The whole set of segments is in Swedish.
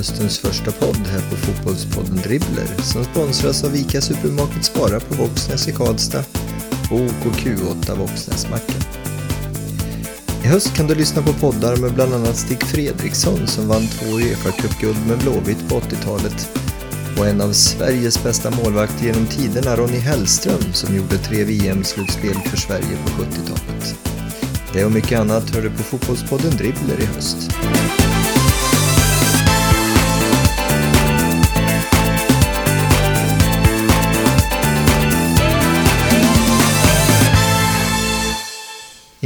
höstens första podd här på Fotbollspodden Dribbler som sponsras av ICA Supermarket Spara på Våxnäs i Karlstad och OKQ8 Våxnäsmacken. I höst kan du lyssna på poddar med bland annat Stig Fredriksson som vann två Uefa-cupguld med Blåvitt på 80-talet och en av Sveriges bästa målvakter genom tiderna, Ronny Hellström, som gjorde tre VM-slutspel för Sverige på 70-talet. Det och mycket annat hör du på Fotbollspodden Dribbler i höst.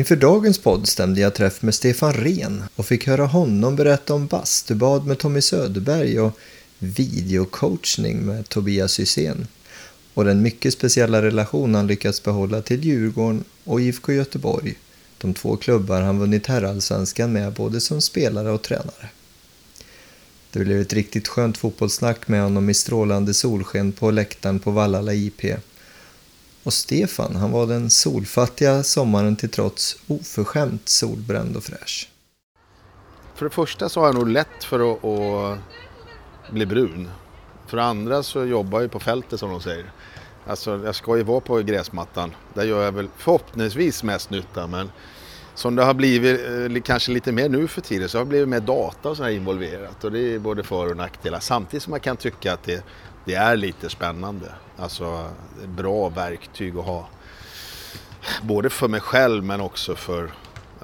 Inför dagens podd stämde jag träff med Stefan Ren och fick höra honom berätta om bastubad med Tommy Söderberg och videocoachning med Tobias Hysén och den mycket speciella relation han lyckats behålla till Djurgården och IFK Göteborg, de två klubbar han vunnit herrallsvenskan med både som spelare och tränare. Det blev ett riktigt skönt fotbollssnack med honom i strålande solsken på läktaren på Vallala IP. Och Stefan, han var den solfattiga sommaren till trots oförskämt solbränd och fräsch. För det första så har jag nog lätt för att, att bli brun. För det andra så jobbar jag på fältet som de säger. Alltså jag ska ju vara på gräsmattan. Där gör jag väl förhoppningsvis mest nytta men som det har blivit eh, kanske lite mer nu för tiden så har det blivit mer data och så här involverat och det är både för och nackdelar. Samtidigt som man kan tycka att det, det är lite spännande. Alltså bra verktyg att ha. Både för mig själv men också för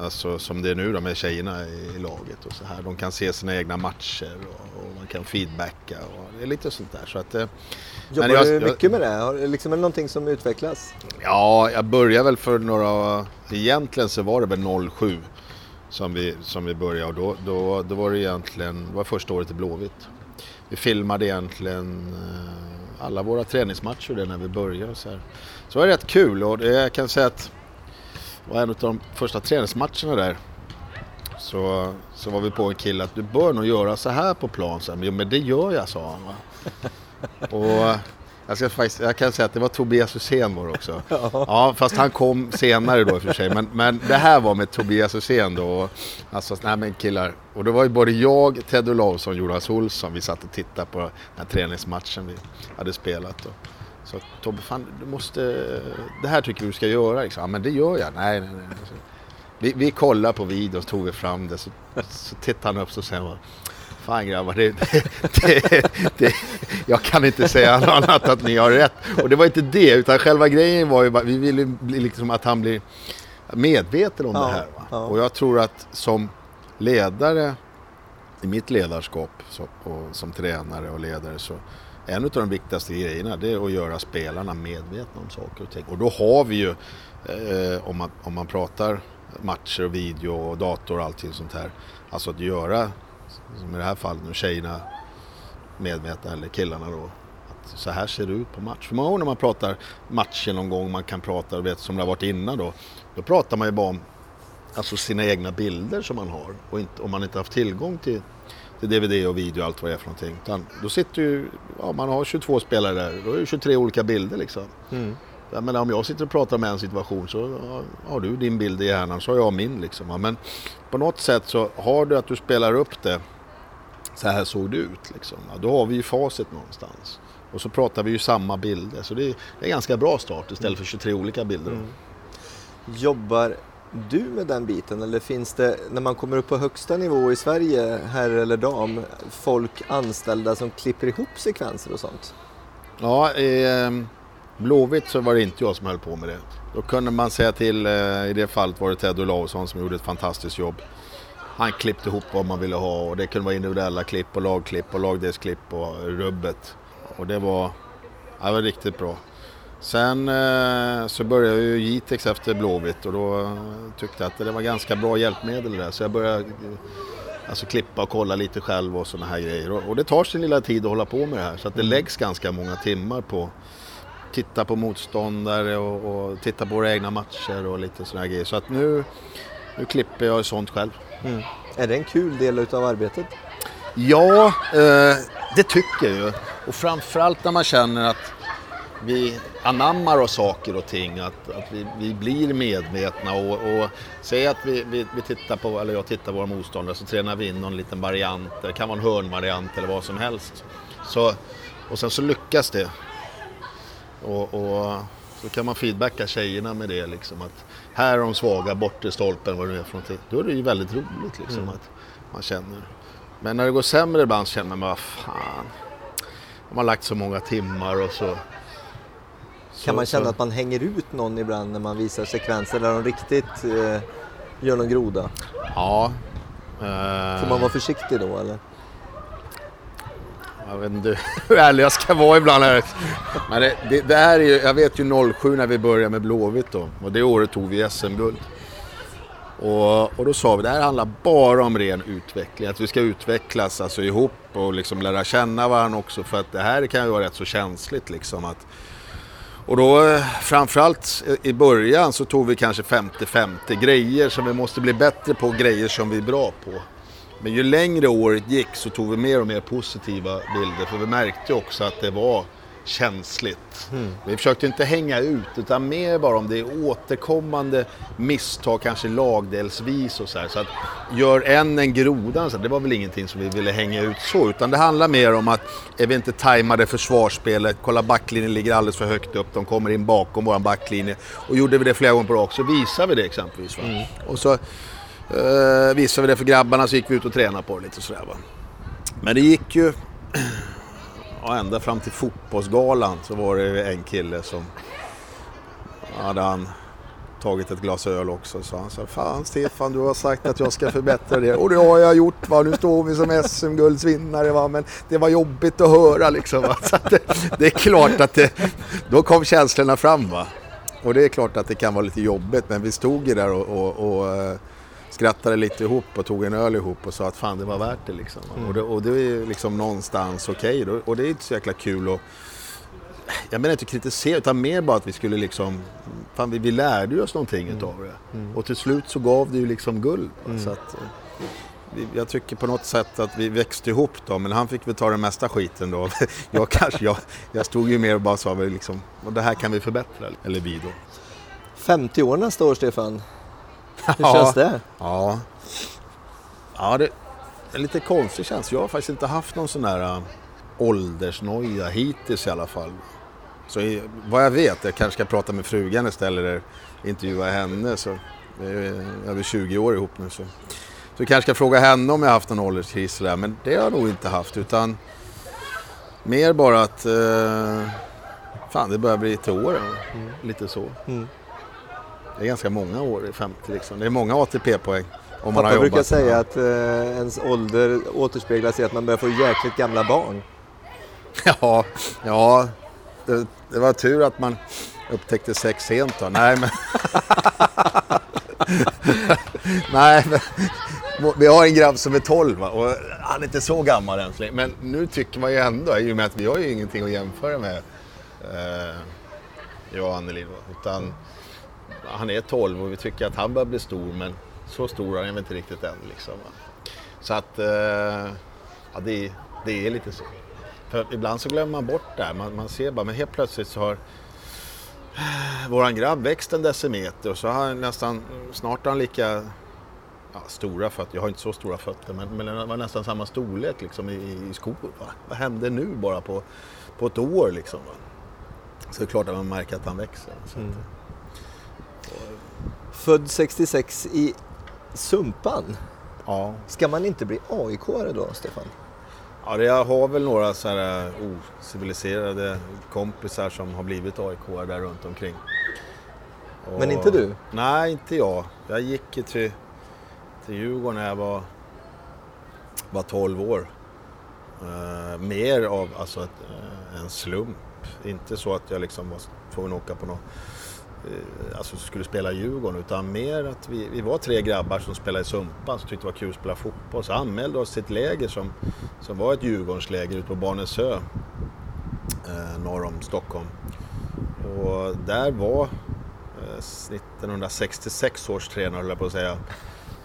Alltså som det är nu då med tjejerna i laget och så här. De kan se sina egna matcher och, och man kan feedbacka och det är lite sånt där. Så att, eh, Jobbar jag, du mycket med det? Har, liksom, är det någonting som utvecklas? Ja, jag började väl för några... Egentligen så var det väl 07 som vi, som vi började och då, då, då var det egentligen, det var första året i Blåvitt. Vi filmade egentligen eh, alla våra träningsmatcher där när vi började. Så, här. så det var rätt kul och det, jag kan säga att det var en av de första träningsmatcherna där. Så, så var vi på en kille att du bör nog göra så här på plan. Så här, men det gör jag, sa han. Va? och jag, ska faktiskt, jag kan säga att det var Tobias Hysén var också. Ja, fast han kom senare då i och för sig. Men, men det här var med Tobias Hysén då. Alltså, nej men killar. Och det var ju både jag, Ted Olausson och Jonas Olsson. Vi satt och tittade på den här träningsmatchen vi hade spelat. Och, så Tobbe, fan du måste, det här tycker du ska göra. Liksom. Ja, men det gör jag. Nej, nej, nej. Vi, vi kollar på videon, tog vi fram det. Så, så tittade han upp och säger Fan grabbar, det, det, det, jag kan inte säga något annat att ni har rätt. Och det var inte det, utan själva grejen var ju bara, vi ville bli liksom att han blir medveten om ja, det här. Ja. Och jag tror att som ledare i mitt ledarskap så, och som tränare och ledare så en av de viktigaste grejerna det är att göra spelarna medvetna om saker och ting. Och då har vi ju, eh, om, man, om man pratar matcher och video och dator och allting sånt här. Alltså att göra, som i det här fallet nu, tjejerna medvetna eller killarna då. Att så här ser det ut på match. För många gånger när man pratar matcher någon gång, man kan prata, vet, som det har varit innan då. Då pratar man ju bara om alltså sina egna bilder som man har. Och inte, om man inte haft tillgång till till DVD och video och allt vad det är för någonting. Utan då sitter ju, ja, man har 22 spelare där, då är det 23 olika bilder liksom. Mm. Jag menar, om jag sitter och pratar om en situation så har du din bild i hjärnan så har jag min liksom. Men på något sätt så har du att du spelar upp det, så här såg det ut liksom. Då har vi ju facit någonstans. Och så pratar vi ju samma bilder. Så det är, det är en ganska bra start istället för 23 olika bilder. Mm. Jobbar du med den biten eller finns det, när man kommer upp på högsta nivå i Sverige, herr eller dam, folk anställda som klipper ihop sekvenser och sånt? Ja, i ehm, Blåvitt så var det inte jag som höll på med det. Då kunde man säga till, eh, i det fallet var det Ted Olausson som gjorde ett fantastiskt jobb. Han klippte ihop vad man ville ha och det kunde vara individuella klipp och lagklipp och lagdelsklipp och rubbet. Och det var, det var riktigt bra. Sen eh, så började jag ju Jitex efter Blåvitt och då tyckte jag att det var ganska bra hjälpmedel där. Så jag började alltså, klippa och kolla lite själv och sådana här grejer. Och, och, det tar sin lilla tid att hålla på med det här. Så att det mm. läggs ganska många timmar på titta på motståndare och, och titta på våra egna matcher och lite sådana här grejer. Så att nu, nu klipper jag sånt själv. Mm. Är det en kul del utav arbetet? Ja, eh, det tycker jag ju. Och framförallt när man känner att vi anammar oss saker och ting, att, att vi, vi blir medvetna och, och säg att vi, vi, vi, tittar på, eller jag tittar på våra motståndare så tränar vi in någon liten variant, det kan vara en hörnvariant eller vad som helst. Så, och sen så lyckas det. Och, och så kan man feedbacka tjejerna med det liksom att här är de svaga, bort i stolpen, vad det är för någonting. Då är det ju väldigt roligt liksom mm. att man känner. Men när det går sämre ibland så känner man, vad fan. De har lagt så många timmar och så. Kan man känna så. att man hänger ut någon ibland när man visar sekvenser där de riktigt eh, gör någon groda? Ja. Eh... Får man vara försiktig då eller? Jag vet inte hur ärlig jag ska vara ibland här. Men det, det, det är ju, jag vet ju 07 när vi började med Blåvitt då. Och det året tog vi SM-guld. Och, och då sa vi det här handlar bara om ren utveckling. Att vi ska utvecklas alltså ihop och liksom lära känna varandra också. För att det här kan ju vara rätt så känsligt liksom. Att, och då eh, framförallt i början så tog vi kanske 50-50 grejer som vi måste bli bättre på, grejer som vi är bra på. Men ju längre året gick så tog vi mer och mer positiva bilder för vi märkte också att det var känsligt. Mm. Vi försökte inte hänga ut utan mer bara om det är återkommande misstag, kanske lagdelsvis och så här. Så att gör en en groda, så det var väl ingenting som vi ville hänga ut så. Utan det handlar mer om att är vi inte tajmade försvarsspelet, kolla backlinjen ligger alldeles för högt upp, de kommer in bakom våran backlinje. Och gjorde vi det flera gånger på rak så visar vi det exempelvis. Mm. Och så eh, visade vi det för grabbarna så gick vi ut och tränade på det lite sådär va. Men det gick ju ja, ända fram till fotbollsgalan så var det en kille som hade han tagit ett glas öl också. Så han sa, fan Stefan du har sagt att jag ska förbättra det. Och det har jag gjort va. Nu står vi som SM-guldsvinnare va. Men det var jobbigt att höra liksom. Va? Så det, det, är klart att det, då kom känslorna fram va. Och det är klart att det kan vara lite jobbigt men vi stod ju där och, och, och eh, skrattade lite ihop och tog en öl ihop och sa att fan det var värt det liksom. Mm. Och, det och det är liksom någonstans okej okay. och det är inte så jäkla kul och jag menar inte kritisera utan mer bara att vi skulle liksom, fan vi, vi lärde ju oss någonting mm. utav det. Mm. Och till slut så gav det ju liksom guld. Mm. Så att, eh, jag tycker på något sätt att vi växte ihop då, men han fick väl ta den mesta skiten då. Jag kanske, jag, jag stod ju mer och bara sa liksom, och det här kan vi förbättra, eller vi då. 50 år nästa år Stefan. Hur ja, känns det? Ja, ja det är lite konstig känsla. Jag har faktiskt inte haft någon sån här äh, åldersnoja hittills i alla fall. Så i, vad jag vet, jag kanske ska prata med frugan istället eller intervjua henne. Så vi är över 20 år ihop nu. Så, så jag kanske ska fråga henne om jag haft någon ålderskris där. Men det har jag nog inte haft utan mer bara att eh, fan det börjar bli till åren. Mm. Lite så. Mm. Det är ganska många år i 50 liksom. Det är många ATP-poäng. Om man Pappa har brukar säga att eh, ens ålder återspeglas i att man börjar få jäkligt gamla barn. Ja, ja det, det var tur att man upptäckte sex sent då. Nej, men... Nej, men... Vi har en grabb som är 12 och han är inte så gammal än. Men nu tycker man ju ändå, i och med att vi har ju ingenting att jämföra med, eh, jag och Anneli. Utan han är 12 och vi tycker att han börjar bli stor men så stor är han inte riktigt än. Liksom. Så att eh, ja, det, det är lite så. För ibland så glömmer man bort det här. Man, man ser bara, men helt plötsligt så har eh, våran grabb växt en decimeter och så har han nästan, snart har han lika ja, stora fötter. Jag har inte så stora fötter men, men det var nästan samma storlek liksom, i, i skor. Va? Vad hände nu bara på, på ett år liksom? Va? Så det är klart att man märker att han växer. Så mm. Född 66 i Sumpan. Ja. Ska man inte bli aik då, Stefan? Ja, jag har väl några så här eh, ociviliserade kompisar som har blivit aik där runt omkring. Och... Men inte du? Nej, inte jag. Jag gick till, till Djurgården när jag var, var 12 år. Uh, mer av alltså, ett, uh, en slump. Inte så att jag liksom var tvungen att åka på något Eh, alltså skulle spela i Djurgården utan mer att vi, vi var tre grabbar som spelade i Sumpan som tyckte det var kul att spela fotboll. Så anmälde oss till ett läger som, som var ett Djurgårdensläger ute på Barnensö eh, norr om Stockholm. Och där var eh, 1966 års tränare, höll jag på att säga.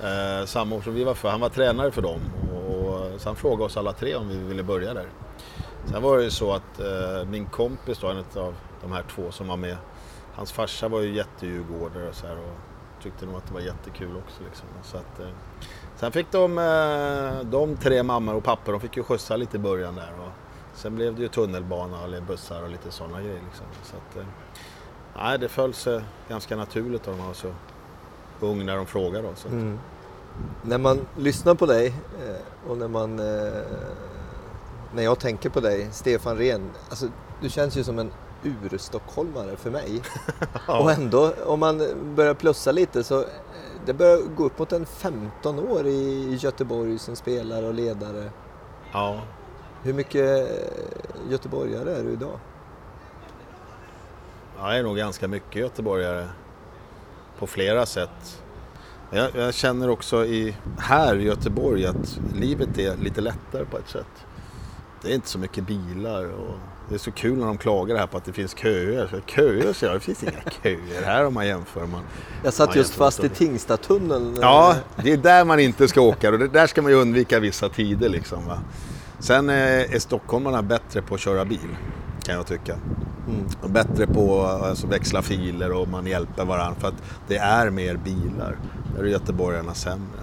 Eh, samma år som vi var för. Han var tränare för dem. Och, så han frågade oss alla tre om vi ville börja där. Sen var det ju så att eh, min kompis då, en av de här två som var med. Hans farsa var ju jättedjurgårdare och så här och tyckte nog att det var jättekul också. Liksom. Så att, eh, sen fick de, eh, de tre mammor och pappor, de fick ju skjutsa lite i början där. Och sen blev det ju tunnelbana eller bussar och lite sådana grejer. Liksom. Så att, eh, nej, det föll sig ganska naturligt att de var så ung när de frågade. Så att, Mm. När man lyssnar på dig eh, och när man eh, när jag tänker på dig, Stefan Rehn, alltså du känns ju som en urstockholmare för mig. Och ändå, om man börjar plussa lite så det börjar gå upp mot en 15 år i Göteborg som spelare och ledare. ja. Hur mycket eh, göteborgare är du idag? Ja, jag är nog ganska mycket göteborgare på flera sätt. Jag, jag känner också i, här i Göteborg att livet är lite lättare på ett sätt. Det är inte så mycket bilar och det är så kul när de klagar här på att det finns köer. Så köer, så det finns inga köer här om man jämför. Man, Jag satt just fast i Tingstadtunneln. Ja, det är där man inte ska åka och där ska man ju undvika vissa tider liksom. Va? Sen eh, är stockholmarna bättre på att köra bil, kan jag tycka. Mm. Bättre på att alltså, växla filer och man hjälper varandra för att det är mer bilar. Där är göteborgarna sämre.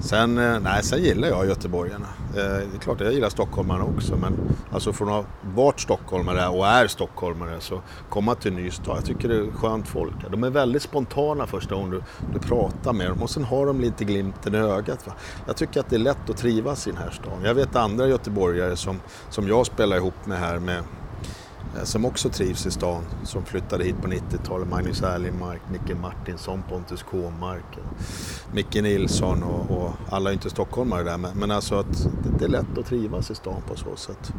Sen, eh, nej, sen gillar jag göteborgarna. Eh, Det är klart att jag gillar stockholmarna också men alltså från att ha varit stockholmare och är stockholmare så komma till en ny stad. Jag tycker det är skönt folk. De är väldigt spontana första gången du, du pratar med dem och sen har de lite glimten i ögat. Va? Jag tycker att det är lätt att trivas i den här stan. Jag vet andra göteborgare som, som jag spelar ihop med här med Eh, som också trivs i stan, som flyttade hit på 90-talet. Magnus Erlingmark, Micke Martinsson, Pontus Kåmark, Micke Nilsson och, och alla är inte stockholmare där men, men alltså att det, det är lätt att trivas i stan på så sätt.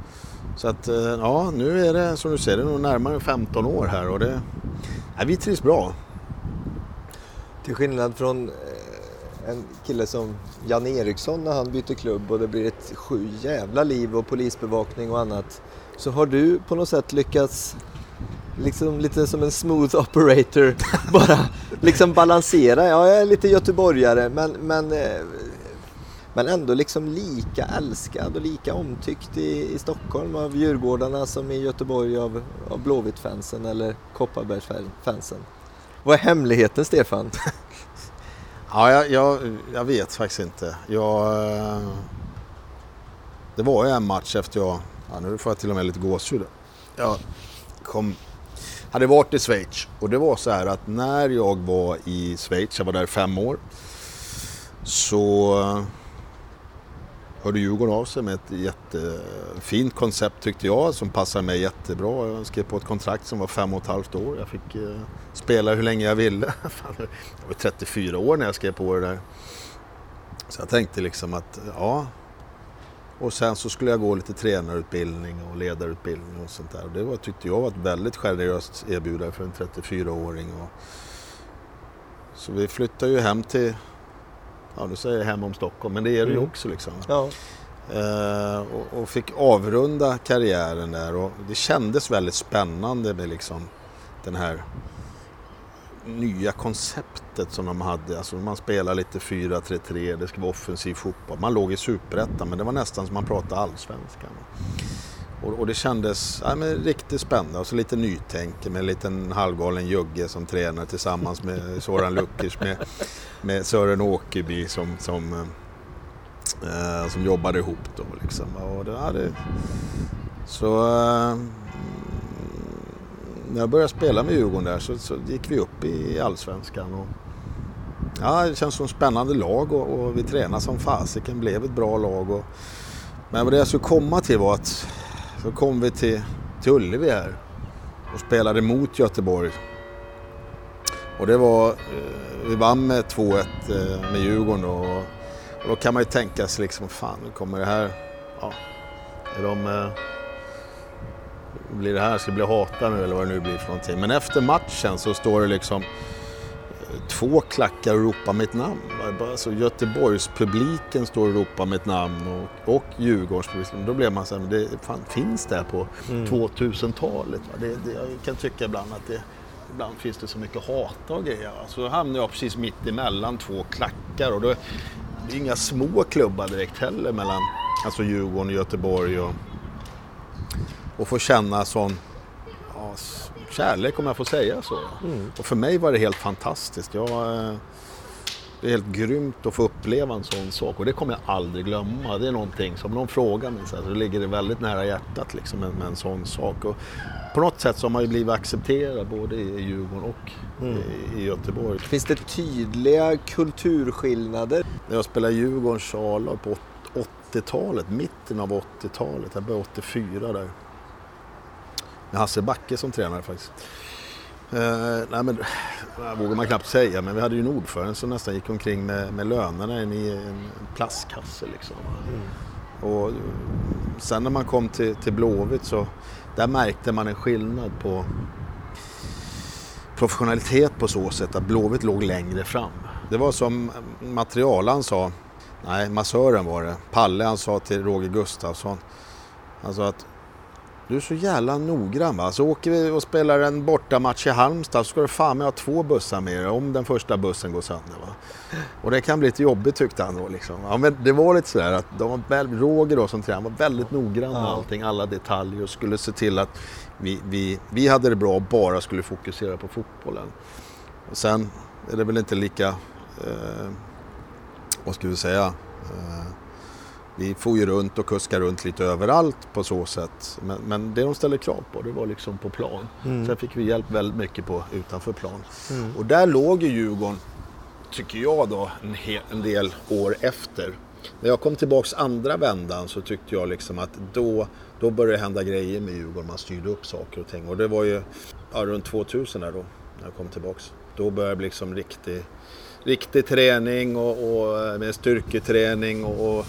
Så att eh, ja, nu är det som du ser, det är nog närmare 15 år här och det, ja, vi trivs bra. Till skillnad från eh, en kille som Jan Eriksson när han byter klubb och det blir ett sju jävla liv och polisbevakning och annat. Så har du på något sätt lyckats, liksom lite som en smooth operator, bara liksom balansera. Ja, jag är lite göteborgare men, men, eh, men ändå liksom lika älskad och lika omtyckt i, i Stockholm av Djurgårdarna som i Göteborg av, av Blåvitt-fansen eller Kopparbergs-fansen. Vad är hemligheten Stefan? Ja, jag, jag, jag vet faktiskt inte. Jag, eh, det var ju en match efter jag, ja, nu får jag till och med lite gåshud. Jag kom, hade varit i Schweiz och det var så här att när jag var i Schweiz, jag var där fem år, så eh, hörde Djurgården av sig med ett jättefint koncept tyckte jag som passade mig jättebra. Jag skrev på ett kontrakt som var fem och ett halvt år. Jag fick eh, spela hur länge jag ville. Jag var 34 år när jag skrev på det där. Så jag tänkte liksom att ja. Och sen så skulle jag gå lite tränarutbildning och ledarutbildning och sånt där. Och det var, tyckte jag var ett väldigt generöst erbjudande för en 34-åring. Och... Så vi flyttade ju hem till, ja du säger hem om Stockholm, men det är det ju Mm. också liksom. Ja. Eh, och, och fick avrunda karriären där och det kändes väldigt spännande med liksom den här nya konceptet som de hade. Alltså man spelar lite 4-3-3, det ska vara offensiv fotboll. Man låg i superettan men det var nästan som man pratade allsvenskan. Och, och det kändes ja, riktigt spännande. Och så lite nytänk med en liten halvgalen jugge som tränar tillsammans med Soran Lukic med, med Sören Åkerby som, som, eh, som jobbade ihop då. Liksom. Och det, ja, det, så eh, när jag började spela med Djurgården där så, så gick vi upp i Allsvenskan. Och, ja, det känns som ett spännande lag och, och vi tränade som fasiken, blev ett bra lag. Och, men vad det jag skulle komma till var att så kom vi till, till Ullevi här och spelade mot Göteborg. Och det var, eh, vi vann med 2-1 eh, med Djurgården då, och, och då kan man ju tänka sig liksom, fan nu kommer det här, ja, är de, eh, blir det här, ska det bli hata nu eller vad det nu blir för någonting. Men efter matchen så står det liksom eh, två klackar och ropar mitt namn. Alltså Göteborgspubliken står och ropar mitt namn och, och Djurgårdspubliken. Då blev man så här, men det fan, finns det här på Mm. 2000-talet? va? Det, det, jag kan tycka ibland att det, ibland finns det så mycket hata och grejer. Så hamnar jag precis mitt emellan två klackar och då, det är inga små klubbar direkt heller mellan alltså Djurgården och Göteborg. Och, och få känna sån ja, kärlek om jag får säga så. Mm. Och för mig var det helt fantastiskt. Jag, eh, det är helt grymt att få uppleva en sån sak och det kommer jag aldrig glömma. Det är någonting som någon frågar mig så, här, så ligger det väldigt nära hjärtat liksom, med, med en sån sak. Och på något sätt så har man ju blivit accepterad både i Djurgården och mm. i, i Göteborg. Finns det tydliga kulturskillnader? När jag spelade Djurgårdens A-lag på 80-talet, mitten av 80-talet, jag började 84 där. Med Hasse Backe som tränare faktiskt. Eh, nej men, det vågar man knappt säga, men vi hade ju en ordförande som nästan gick omkring med, med lönerna i en, en plastkasse. Liksom. Mm. Och sen när man kom till, till Blåvitt så där märkte man en skillnad på professionalitet på så sätt att Blåvitt låg längre fram. Det var som materialan sa, nej massören var det, Palle han sa till Roger Gustafsson, sa att du är så jävla noggrann va. Så åker vi och spelar en bortamatch i Halmstad så ska du fan med ha två bussar med dig om den första bussen går sönder va. Och det kan bli lite jobbigt tyckte han då liksom. Ja, men det var lite sådär att de var, Roger då som tränare var väldigt noggrann med allting, alla detaljer och skulle se till att vi, vi, vi hade det bra och bara skulle fokusera på fotbollen. Och sen är det väl inte lika, eh, vad ska vi säga, eh, vi får ju runt och kuskar runt lite överallt på så sätt. Men, men det de ställde krav på det var liksom på plan. Mm. Sen fick vi hjälp väldigt mycket på utanför plan. Mm. Och där låg ju Djurgården, tycker jag då, en, hel, en del år efter. När jag kom tillbaks andra vändan så tyckte jag liksom att då, då började det hända grejer med Djurgården. Man styrde upp saker och ting. Och det var ju ja, runt 2000 där då, när jag kom tillbaks. Då började det liksom riktig, riktig träning och, och med styrketräning och, och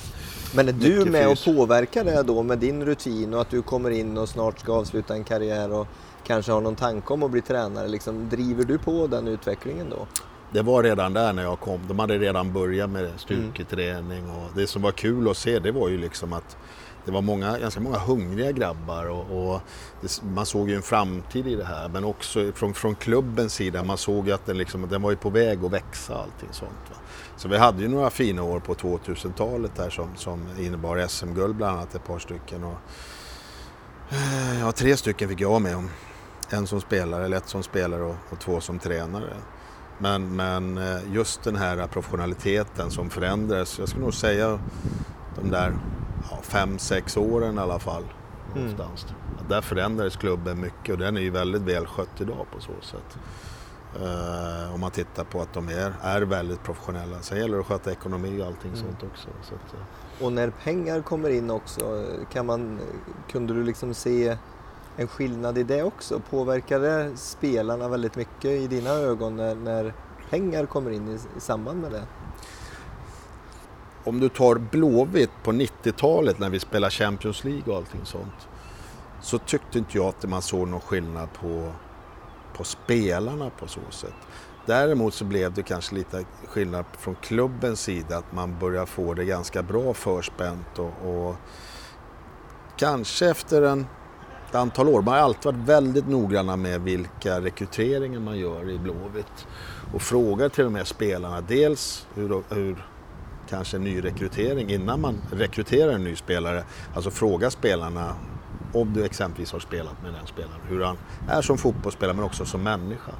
men är du med och påverkar det då med din rutin och att du kommer in och snart ska avsluta en karriär och kanske har någon tanke om att bli tränare? Liksom, driver du på den utvecklingen då? Det var redan där när jag kom. De hade redan börjat med styrketräning och det som var kul att se det var ju liksom att det var många, ganska många hungriga grabbar och, och det, man såg ju en framtid i det här. Men också från, från klubbens sida, man såg att den, liksom, den var ju på väg att växa allting sånt. Va? Så vi hade ju några fina år på 2000-talet där som, som innebar SM-guld bland annat, ett par stycken. Och, eh, ja, tre stycken fick jag med om. En som spelare, eller ett som spelare och, och två som tränare. Men, men eh, just den här professionaliteten som förändrades, jag skulle nog säga de där ja, fem, sex åren i alla fall. Mm. Där förändrades klubben mycket och den är ju väldigt välskött idag på så sätt. Uh, om man tittar på att de är, är väldigt professionella. Sen gäller det att sköta ekonomi och allting mm. sånt också. Så att, uh. Och när pengar kommer in också, kan man, kunde du liksom se en skillnad i det också? Påverkar det spelarna väldigt mycket i dina ögon när, när pengar kommer in i, i samband med det? Om du tar Blåvitt på 90-talet när vi spelade Champions League och allting sånt så tyckte inte jag att man såg någon skillnad på på spelarna på så sätt. Däremot så blev det kanske lite skillnad från klubbens sida att man börjar få det ganska bra förspänt och, och kanske efter en, ett antal år. Man har alltid varit väldigt noggranna med vilka rekryteringar man gör i Blåvitt och frågar till och med spelarna dels hur, hur kanske en ny rekrytering innan man rekryterar en ny spelare. Alltså fråga spelarna om du exempelvis har spelat med den spelaren, hur han är som fotbollsspelare men också som människa.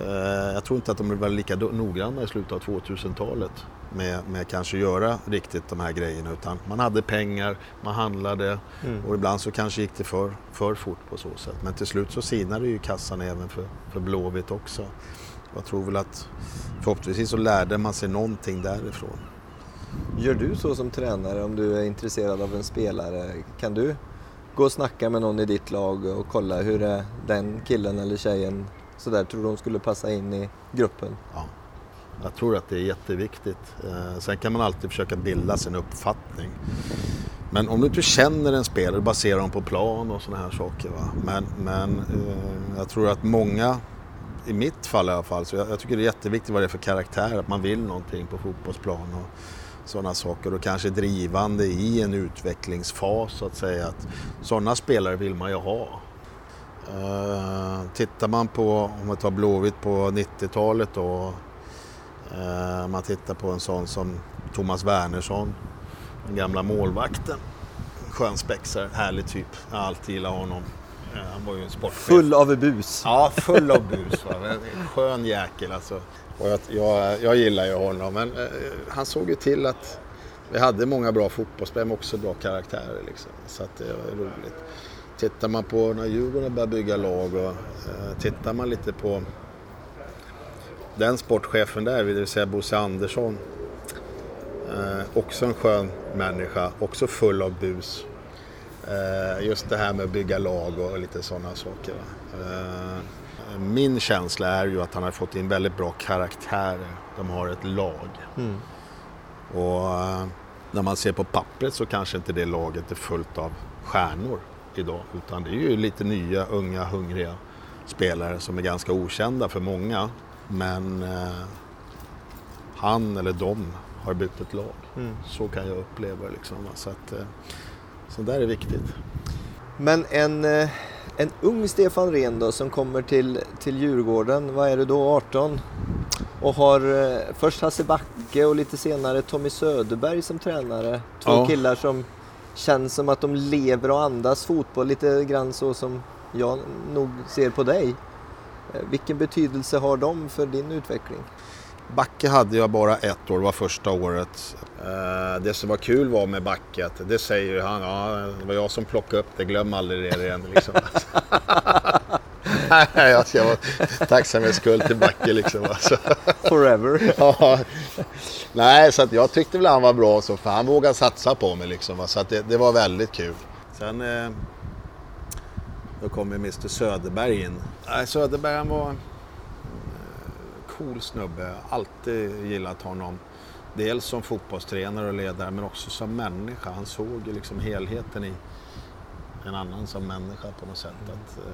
Eh, jag tror inte att de var lika noggranna i slutet av 2000-talet med, med kanske göra riktigt de här grejerna utan man hade pengar, man handlade mm. och ibland så kanske gick det för, för fort på så sätt. Men till slut så sinade ju kassan även för, för Blåvitt också. Jag tror väl att förhoppningsvis så lärde man sig någonting därifrån. Gör du så som tränare om du är intresserad av en spelare? Kan du gå och snacka med någon i ditt lag och kolla hur är den killen eller tjejen sådär, tror du de skulle passa in i gruppen? Ja, jag tror att det är jätteviktigt. Eh, sen kan man alltid försöka bilda sin uppfattning. Men om du inte känner en spelare, basera dem på plan och sådana här saker. Va? Men, men eh, jag tror att många, i mitt fall i alla fall, så jag, jag, tycker det är jätteviktigt vad det är för karaktär, att man vill någonting på fotbollsplan. Och, sådana saker och kanske drivande i en utvecklingsfas så att säga. Att sådana spelare vill man ju ha. Uh, tittar man på, om man tar Blåvitt på 90-talet då, uh, man tittar på en sån som Thomas Wernersson, den gamla målvakten. Skön spexare, härlig typ. Jag har alltid gillat honom. Han var ju en sportchef. Full av bus. Ja, full av bus. Va? Skön jäkel alltså. Och jag, jag, jag gillar ju honom. Men eh, han såg ju till att vi hade många bra fotbollsspelare men också bra karaktärer. Liksom. Så att det var roligt. Tittar man på när Djurgården började bygga lag och eh, tittar man lite på den sportchefen där, det vill säga Bosse Andersson. Eh, också en skön människa, också full av bus. Eh, just det här med att bygga lag och lite sådana saker. Eh, min känsla är ju att han har fått in väldigt bra karaktärer. De har ett lag. Mm. Och eh, när man ser på pappret så kanske inte det laget är fullt av stjärnor idag. Utan det är ju lite nya, unga, hungriga spelare som är ganska okända för många. Men eh, han eller de har byggt ett lag. Mm. Så kan jag uppleva det. Liksom. Så, att, eh, så där är viktigt. Men en, eh, en ung Stefan Rehn då som kommer till, till Djurgården, vad är det då, 18? Och har eh, först Hasse Backe och lite senare Tommy Söderberg som tränare. Två Ja. killar som känns som att de lever och andas fotboll lite grann så som jag nog ser på dig. Eh, Vilken betydelse har de för din utveckling? Backe hade jag bara ett år, det var första året. Eh, Det som var kul var med Backe, att det säger han, ja, det var jag som plockade upp det, glöm aldrig det igen. Liksom. Nej, alltså, jag var tacksamhetsskuld till Backe liksom. Alltså. Forever. Ja. Nej, så att jag tyckte väl han var bra så, för han vågade satsa på mig liksom. Så att det, det var väldigt kul. Sen eh, då kom ju Mr Söderberg in. Nej, Söderberg han var cool snubbe. Alltid gillat honom. Dels som fotbollstränare och ledare men också som människa. Han såg ju liksom helheten i en annan som människa på något sätt. Att, eh,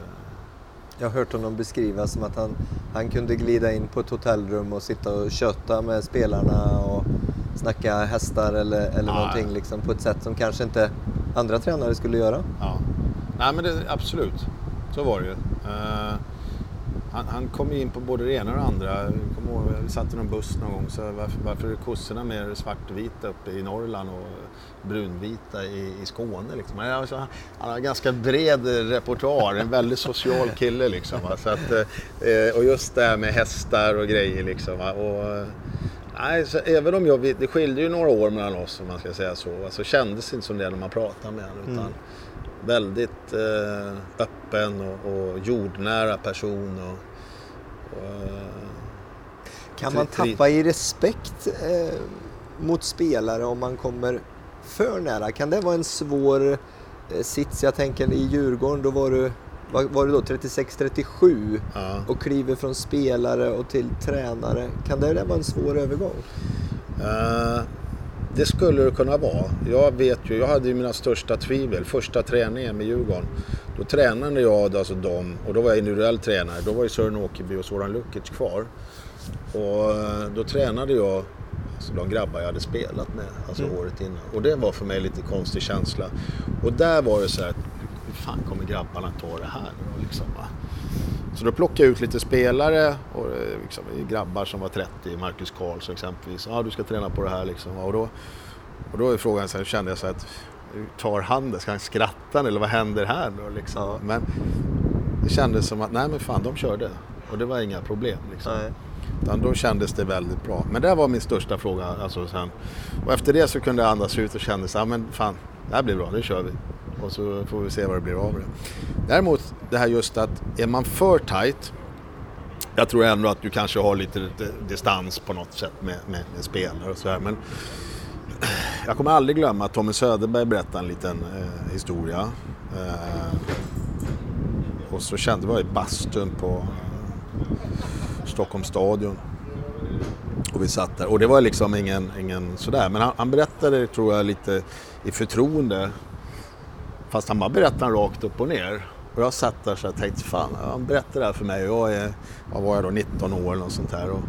Jag har hört honom beskriva som att han, han kunde glida in på ett hotellrum och sitta och köta med spelarna och snacka hästar eller, eller Ja, någonting liksom, på ett sätt som kanske inte andra tränare skulle göra. Ja. Nej men det, absolut, så var det ju. Eh, han, han kom ju in på både det ena och det andra. Jag kommer ihåg, vi satt i någon buss någon gång så varför, varför är kossorna mer svartvita uppe i Norrland och brunvita i, i Skåne? Liksom. Han, alltså, han, han har ganska bred repertoar, en väldigt social kille liksom. Va? Så att, eh, och just det här med hästar och grejer liksom. Va? Och, Nej, så även om jag, det skilde ju några år mellan oss om man ska säga så. Alltså, kändes inte som det när man pratade med honom. Utan Mm. väldigt eh, öppen och, och jordnära person. Och, Kan man tappa i respekt eh, mot spelare om man kommer för nära? Kan det vara en svår eh, sits? Jag tänker i Djurgården, då var du, var, var du då 36-37 ja. och kliver från spelare och till tränare. Kan det där vara en svår övergång? Eh, det skulle det kunna vara. Jag vet ju, jag hade ju mina största tvivel. Första träningen med Djurgården. Då tränade jag alltså dem, och då var jag individuell tränare. Då var ju Sören Åkerby och Soran Lukic kvar. Och eh, då tränade jag alltså de grabbar jag hade spelat med alltså Mm. året innan. Och det var för mig lite konstig känsla. Och där var det så här, hur fan kommer grabbarna ta det här nu liksom, va? Så då plockade jag ut lite spelare och eh, liksom, grabbar som var 30, Marcus Karlsson exempelvis. Ja, du ska träna på det här liksom. Och då, och då är frågan så här, kände jag så här att tar han det? Ska han skratta nu, eller vad händer här nu liksom? Ja. Men det kändes som att, nej men fan de körde. Och det var inga problem liksom. Nej. Utan då kändes det väldigt bra. Men det var min största fråga. Alltså sen. Och efter det så kunde jag andas ut och kände så här, men fan, det här blir bra, det kör vi. Och så får vi se vad det blir av det. Däremot det här just att är man för tight jag tror ändå att du kanske har lite, distans på något sätt med, med, med spelare och så här. Men jag kommer aldrig glömma att Tommy Söderberg berättade en liten eh, historia. Eh, och så kände jag i bastun på eh, Stockholms stadion. Och vi satt där. Och det var liksom ingen, ingen sådär. Men han, han berättade, tror jag, lite i förtroende. Fast han bara berättade den rakt upp och ner. Och jag satt där så jag tänkte, fan, han berättade det här för mig. Och jag är, vad var jag då, 19 år eller något sånt här. Och,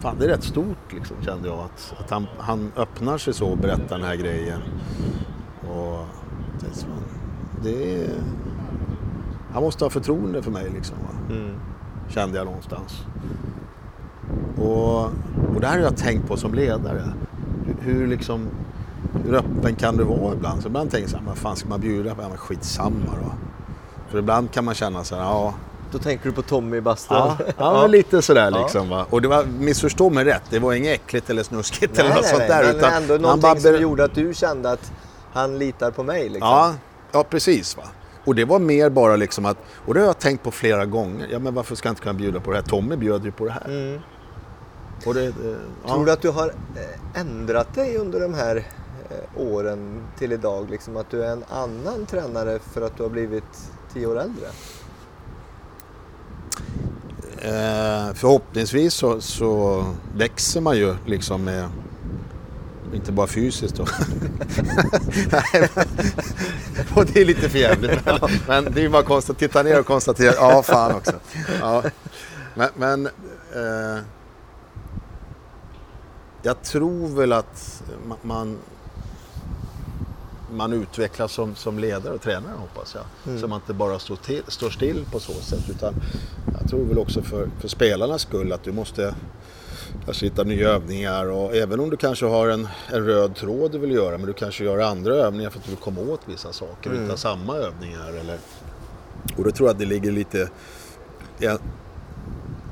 fan, det är rätt stort liksom, kände jag. Att, att han, han öppnar sig så och berättar den här grejen. Och tänkte, fan, det är... Han måste ha förtroende för mig liksom. Mm. kände jag någonstans. Och, och det här har jag tänkt på som ledare. Hur, hur, liksom, hur öppen kan du vara ibland? Så ibland tänker jag så här, vad fan ska man bjuda på? Ja, men skitsamma då. För ibland kan man känna så här, ja. Då tänker du på Tommy i bastun? Ja, ja, lite sådär liksom. Va? Och det var, missförstå mig rätt, det var inget äckligt eller snuskigt Nej, eller något nej, sånt där. men utan ändå han någonting bara som gjorde att du kände att han litar på mig liksom. Ja, ja precis. Va? Och det var mer bara liksom att, och det har jag tänkt på flera gånger, ja men varför ska jag inte kunna bjuda på det här? Tommy bjöd ju på det här. Mm. Det, det, ja. Tror du att du har eh, ändrat dig under de här eh, åren till idag? Liksom att du är en annan tränare för att du har blivit tio år äldre? Eh, förhoppningsvis så, så växer man ju liksom med, inte bara fysiskt då. Nej, men- och det är lite förjävligt. Men, men det är ju bara att titta ner och konstatera, ja fan också. Ja. Men, men eh, jag tror väl att ma- man, man utvecklas som, som ledare och tränare hoppas jag. Mm. Så man inte bara står, till, står still på så sätt. Utan jag tror väl också för, för spelarnas skull att du måste kanske hitta nya övningar. Och även om du kanske har en, en röd tråd du vill göra men du kanske gör andra övningar för att du vill komma åt vissa saker Mm. utan samma övningar. Eller, och då tror jag att det ligger lite... Ja,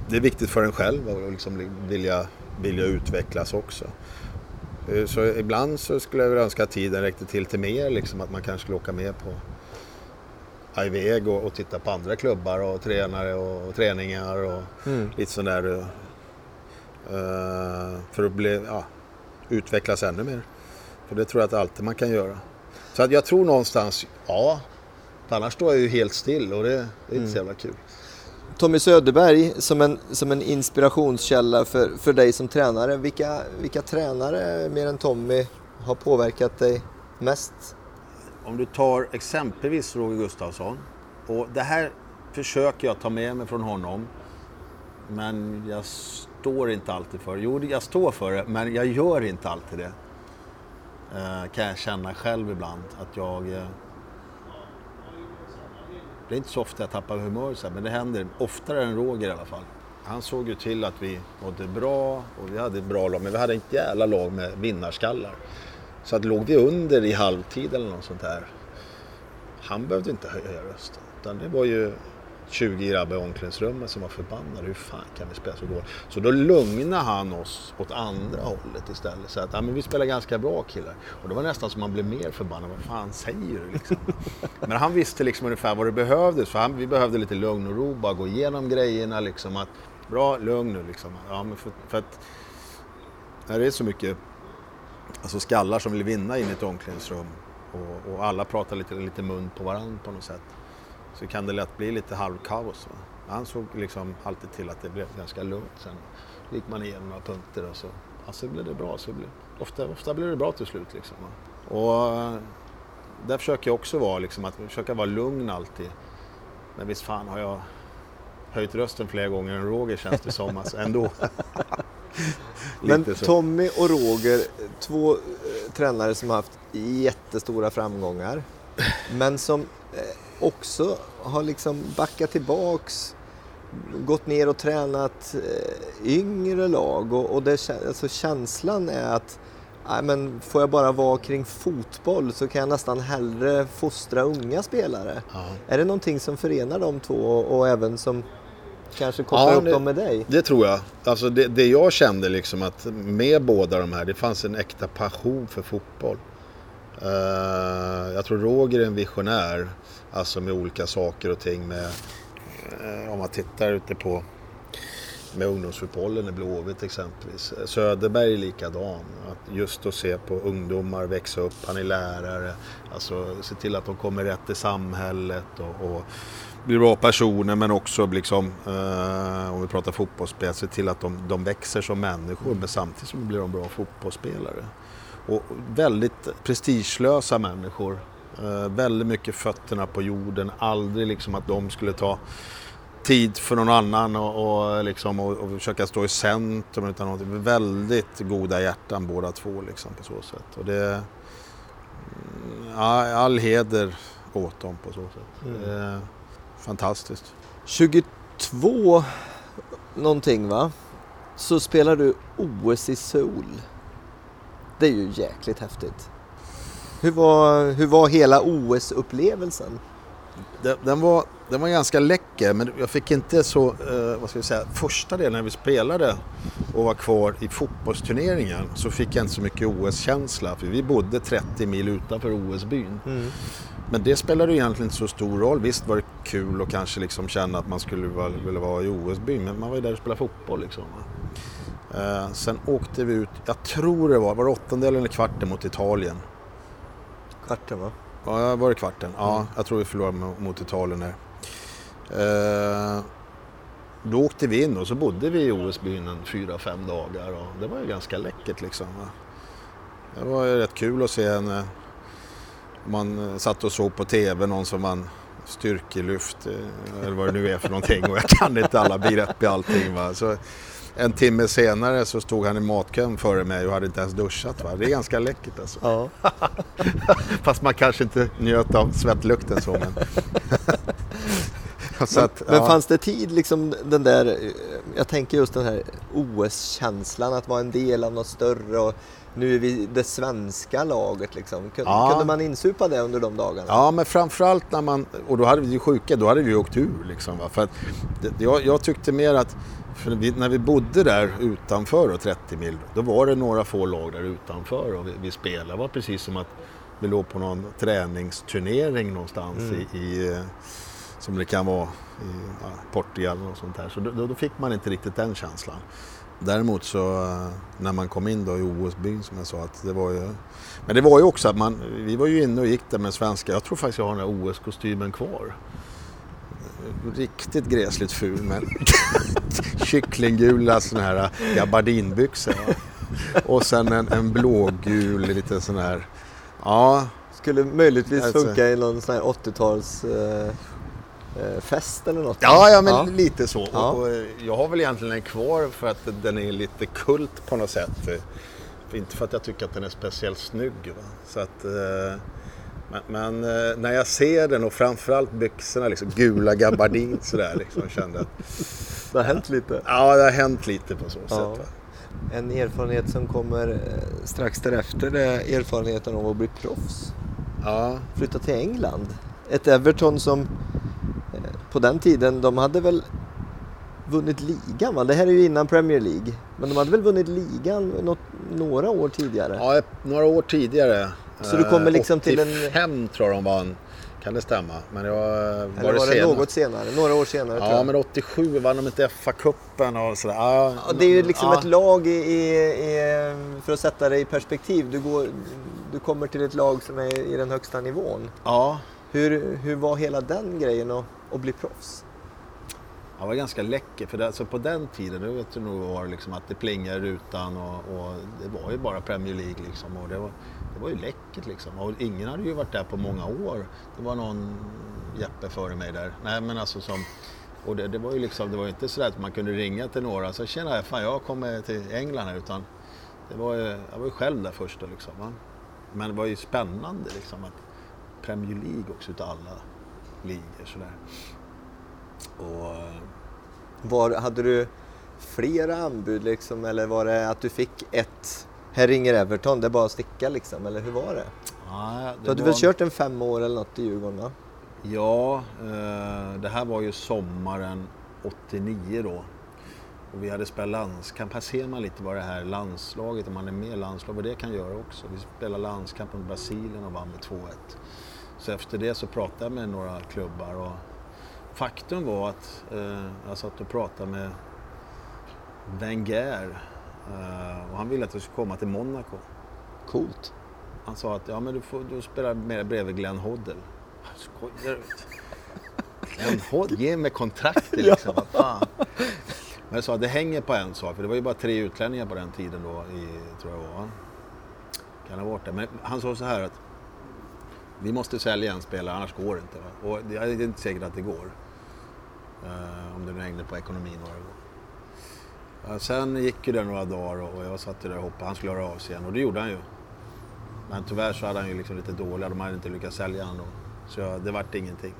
det är viktigt för en själv att liksom vilja, vilja utvecklas också. Eh, Så ibland så skulle jag önska att tiden räckte till till mer, liksom att man kanske skulle åka med på iväg och, och titta på andra klubbar och tränare och, och träningar och Mm. lite sån där eh, för att bli, ja, utvecklas ännu mer. För det tror jag att alltid man kan göra. Så att jag tror någonstans, ja, annars står jag ju helt still och det, det är inte så jävla kul. Tommy Söderberg som en, som en inspirationskälla för, för dig som tränare. Vilka, vilka tränare mer än Tommy har påverkat dig mest? Om du tar exempelvis Roger Gustafsson. Och det här försöker jag ta med mig från honom. Men jag står inte alltid för det. Jo, jag står för det, men jag gör inte alltid det. Eh, kan jag känna själv ibland. Att jag... Eh, det är inte så ofta jag tappar humör, så här, men det händer oftare än Roger i alla fall. Han såg ju till att vi mådde bra och vi hade ett bra lag, men vi hade ett jävla lag med vinnarskallar. Så att låg vi under i halvtid eller något sånt där. Han behövde inte höja rösten. Utan det var ju 20 grabbar i omklädningsrummet som var förbannade. Hur fan kan vi spela så dåligt? Så då lugnade han oss åt andra hållet istället. Så att ja, men vi spelar ganska bra killar. Och det var nästan som man blev mer förbannad. Vad fan säger du liksom? men han visste liksom ungefär vad det behövdes. För han, vi behövde lite lugn och ro. Bara gå igenom grejerna liksom. Att, bra, lugn nu liksom. Ja, men för, för att när det är så mycket alltså skallar som vill vinna in i ett omklädningsrum och, och alla pratar lite, lite mun på varandra på något sätt. Så kan det lätt bli lite halvkaos. Va? Han såg liksom alltid till att det blev ganska lugnt. Sen gick man igenom några punkter och så, ja, så blev det bra. Så blev, ofta, ofta blev det bra till slut. Liksom, va? Och eh, där försöker jag också vara, liksom, att försöka vara lugn alltid. Men visst fan har jag höjt rösten fler gånger än Roger känns det som. Alltså, ändå. Men. Tommy och Roger, två eh, tränare som har haft jättestora framgångar. Men som eh, också har liksom backat tillbaks, gått ner och tränat eh, yngre lag. Och, och det, alltså känslan är att nej, men får jag bara vara kring fotboll så kan jag nästan hellre fostra unga spelare. Ja. Är det någonting som förenar de två och, och även som kanske kopplar Ja, upp det- dem med dig? Det tror jag. Alltså det, det jag kände liksom att med båda de här, det fanns en äkta passion för fotboll. Uh, jag tror Roger är en visionär, alltså med olika saker och ting med, uh, om man tittar ute på med ungdomsfotbollen i Blåvitt exempelvis. Eh, Söderberg är likadan. Att just att se på ungdomar växa upp, han är lärare, alltså se till att de kommer rätt i samhället och, och blir bra personer men också liksom, eh, om vi pratar fotbollsspel, se till att de, de växer som människor men samtidigt så blir de bra fotbollsspelare. Och väldigt prestigelösa människor. Eh, väldigt mycket fötterna på jorden, aldrig liksom att de skulle ta tid för någon annan och, och, liksom, och, och försöka stå i centrum. Utan någonting. väldigt goda hjärtan båda två liksom, på så sätt. Och det, mm, ja, all heder åt dem på så sätt. Mm. Fantastiskt. 22 någonting va? Så spelar du OS i Seoul. Det är ju jäkligt häftigt. Hur var, hur var hela OS-upplevelsen? Den, den var den var ganska läcker men jag fick inte så, eh, vad ska vi säga, första delen när vi spelade och var kvar i fotbollsturneringen så fick jag inte så mycket OS-känsla för vi bodde 30 mil utanför OS-byn. Mm. Men det spelade egentligen inte så stor roll. Visst var det kul att kanske liksom känna att man skulle vilja vara i OS-byn men man var ju där och spelade fotboll liksom. Eh, sen åkte vi ut, jag tror det var, var det åttondelen eller kvarten mot Italien. Kvarten va? Ja, var det kvarten? Ja, mm. jag tror vi förlorade mot Italien där. Eh, då åkte vi in och så bodde vi i OS-byn en fyra, fem dagar och det var ju ganska läckert liksom. Det var ju rätt kul att se en... Eh, man satt och såg på TV någon som man styrkelyft eh, eller vad det nu är för någonting och jag kan inte alla begrepp i allting. Va? Så en timme senare så stod han i matkön före mig och hade inte ens duschat. Va? Det är ganska läckert alltså. Ja. Fast man kanske inte njöt av svettlukten så. Men, så att, men, ja. fanns det tid liksom den där, jag tänker just den här OS-känslan att vara en del av något större och nu är vi det svenska laget liksom. Kunde, ja. kunde man insupa det under de dagarna? Ja, men framförallt när man, och då hade vi ju sjuka, då hade vi åkt ur liksom. Va? För att det, jag, jag tyckte mer att för vi, när vi bodde där utanför och 30 mil, då var det några få lag där utanför och vi, vi spelade. Det var precis som att vi låg på någon träningsturnering någonstans mm. i, i, eh, som det kan vara i ja, Portugal och sånt där. Så då, då, fick man inte riktigt den känslan. Däremot så eh, när man kom in då i OS-byn som jag sa att det var ju... Men det var ju också att man, vi var ju inne och gick där med svenska, jag tror faktiskt jag har den här OS-kostymen kvar riktigt gräsligt ful men kycklinggula sådana här gabardinbyxor. Och sen en, en blågul liten sån här, ja. Skulle möjligtvis alltså. funka i någon sån här 80-tals eh, eh, fest eller något? Ja, ja men ja. lite så. Ja. Och, och, jag har väl egentligen den kvar för att den är lite kult på något sätt. Inte för att jag tycker att den är speciellt snygg. Va? Så att, eh, men, men eh, när jag ser den och framförallt byxorna, liksom, gula gabardin sådär, liksom, kände att... Det har hänt lite? Ja, det har hänt lite på så ja. sätt. Va? En erfarenhet som kommer eh, strax därefter det är erfarenheten av att bli proffs. Ja. Flytta till England. Ett Everton som eh, på den tiden, de hade väl vunnit ligan va? Det här är ju innan Premier League. Men de hade väl vunnit ligan något, några år tidigare? Ja, några år tidigare. Så du kommer liksom 85 till en... tror jag de vann. Kan det stämma? Men det var, var, Eller var det, det något senare? Några år senare Ja, men 87 vann de inte FA-cupen och sådär. Ja, ja, det är ju liksom ja. ett lag i, i, i, för att sätta det i perspektiv. Du, går, du kommer till ett lag som är i den högsta nivån. Ja. Hur, hur var hela den grejen att, att bli proffs? Han var ganska läcker för det, alltså på den tiden, nu vet du nog var liksom att det plingade i rutan och, och, det var ju bara Premier League liksom. Och det var, det var ju läckert liksom. Och ingen hade ju varit där på många år. Det var någon Jeppe före mig där. Nej men alltså som... Och det, det var ju liksom, det var inte så att man kunde ringa till några och säga tjena, fan jag kommer till England här utan det var ju, jag var ju själv där först då liksom. Va? Men det var ju spännande liksom att Premier League också utav alla ligor sådär. Och... Var, hade du flera anbud liksom eller var det att du fick ett här ringer Everton, det är bara att sticka liksom, eller hur var det? Ja, det du hade var... väl kört en fem år eller något i Djurgården va? Ja, eh, det här var ju sommaren 89 då. Och vi hade spelat landskamp. Här ser man lite vad det här landslaget, om man är med i landslag, vad det kan göra också. Vi spelade landskamp mot Brasilien och vann med 2-1. Så efter det så pratade jag med några klubbar och faktum var att eh, jag satt och pratade med Wenger Uh, och han ville att jag skulle komma till Monaco. Coolt. Han sa att ja, men du får du spelar med bredvid Glenn Hoddle. Skojar du? Glenn Hoddle? Ge mig kontraktet liksom. ja. fan. Men jag sa att det hänger på en sak. För det var ju bara tre utlänningar på den tiden då. I, tror jag var. Kan ha varit det. Men han sa så här att vi måste sälja en spelare annars går det inte. Va? Och det är inte säkert att det går. Uh, om det nu hängde på ekonomin några gånger. Eh, sen gick ju det några dagar och jag satt där och hoppade. Han skulle höra av sig igen och det gjorde han ju. Men tyvärr så hade han ju liksom lite dåliga, de hade inte lyckats sälja honom. Så jag, det vart ingenting.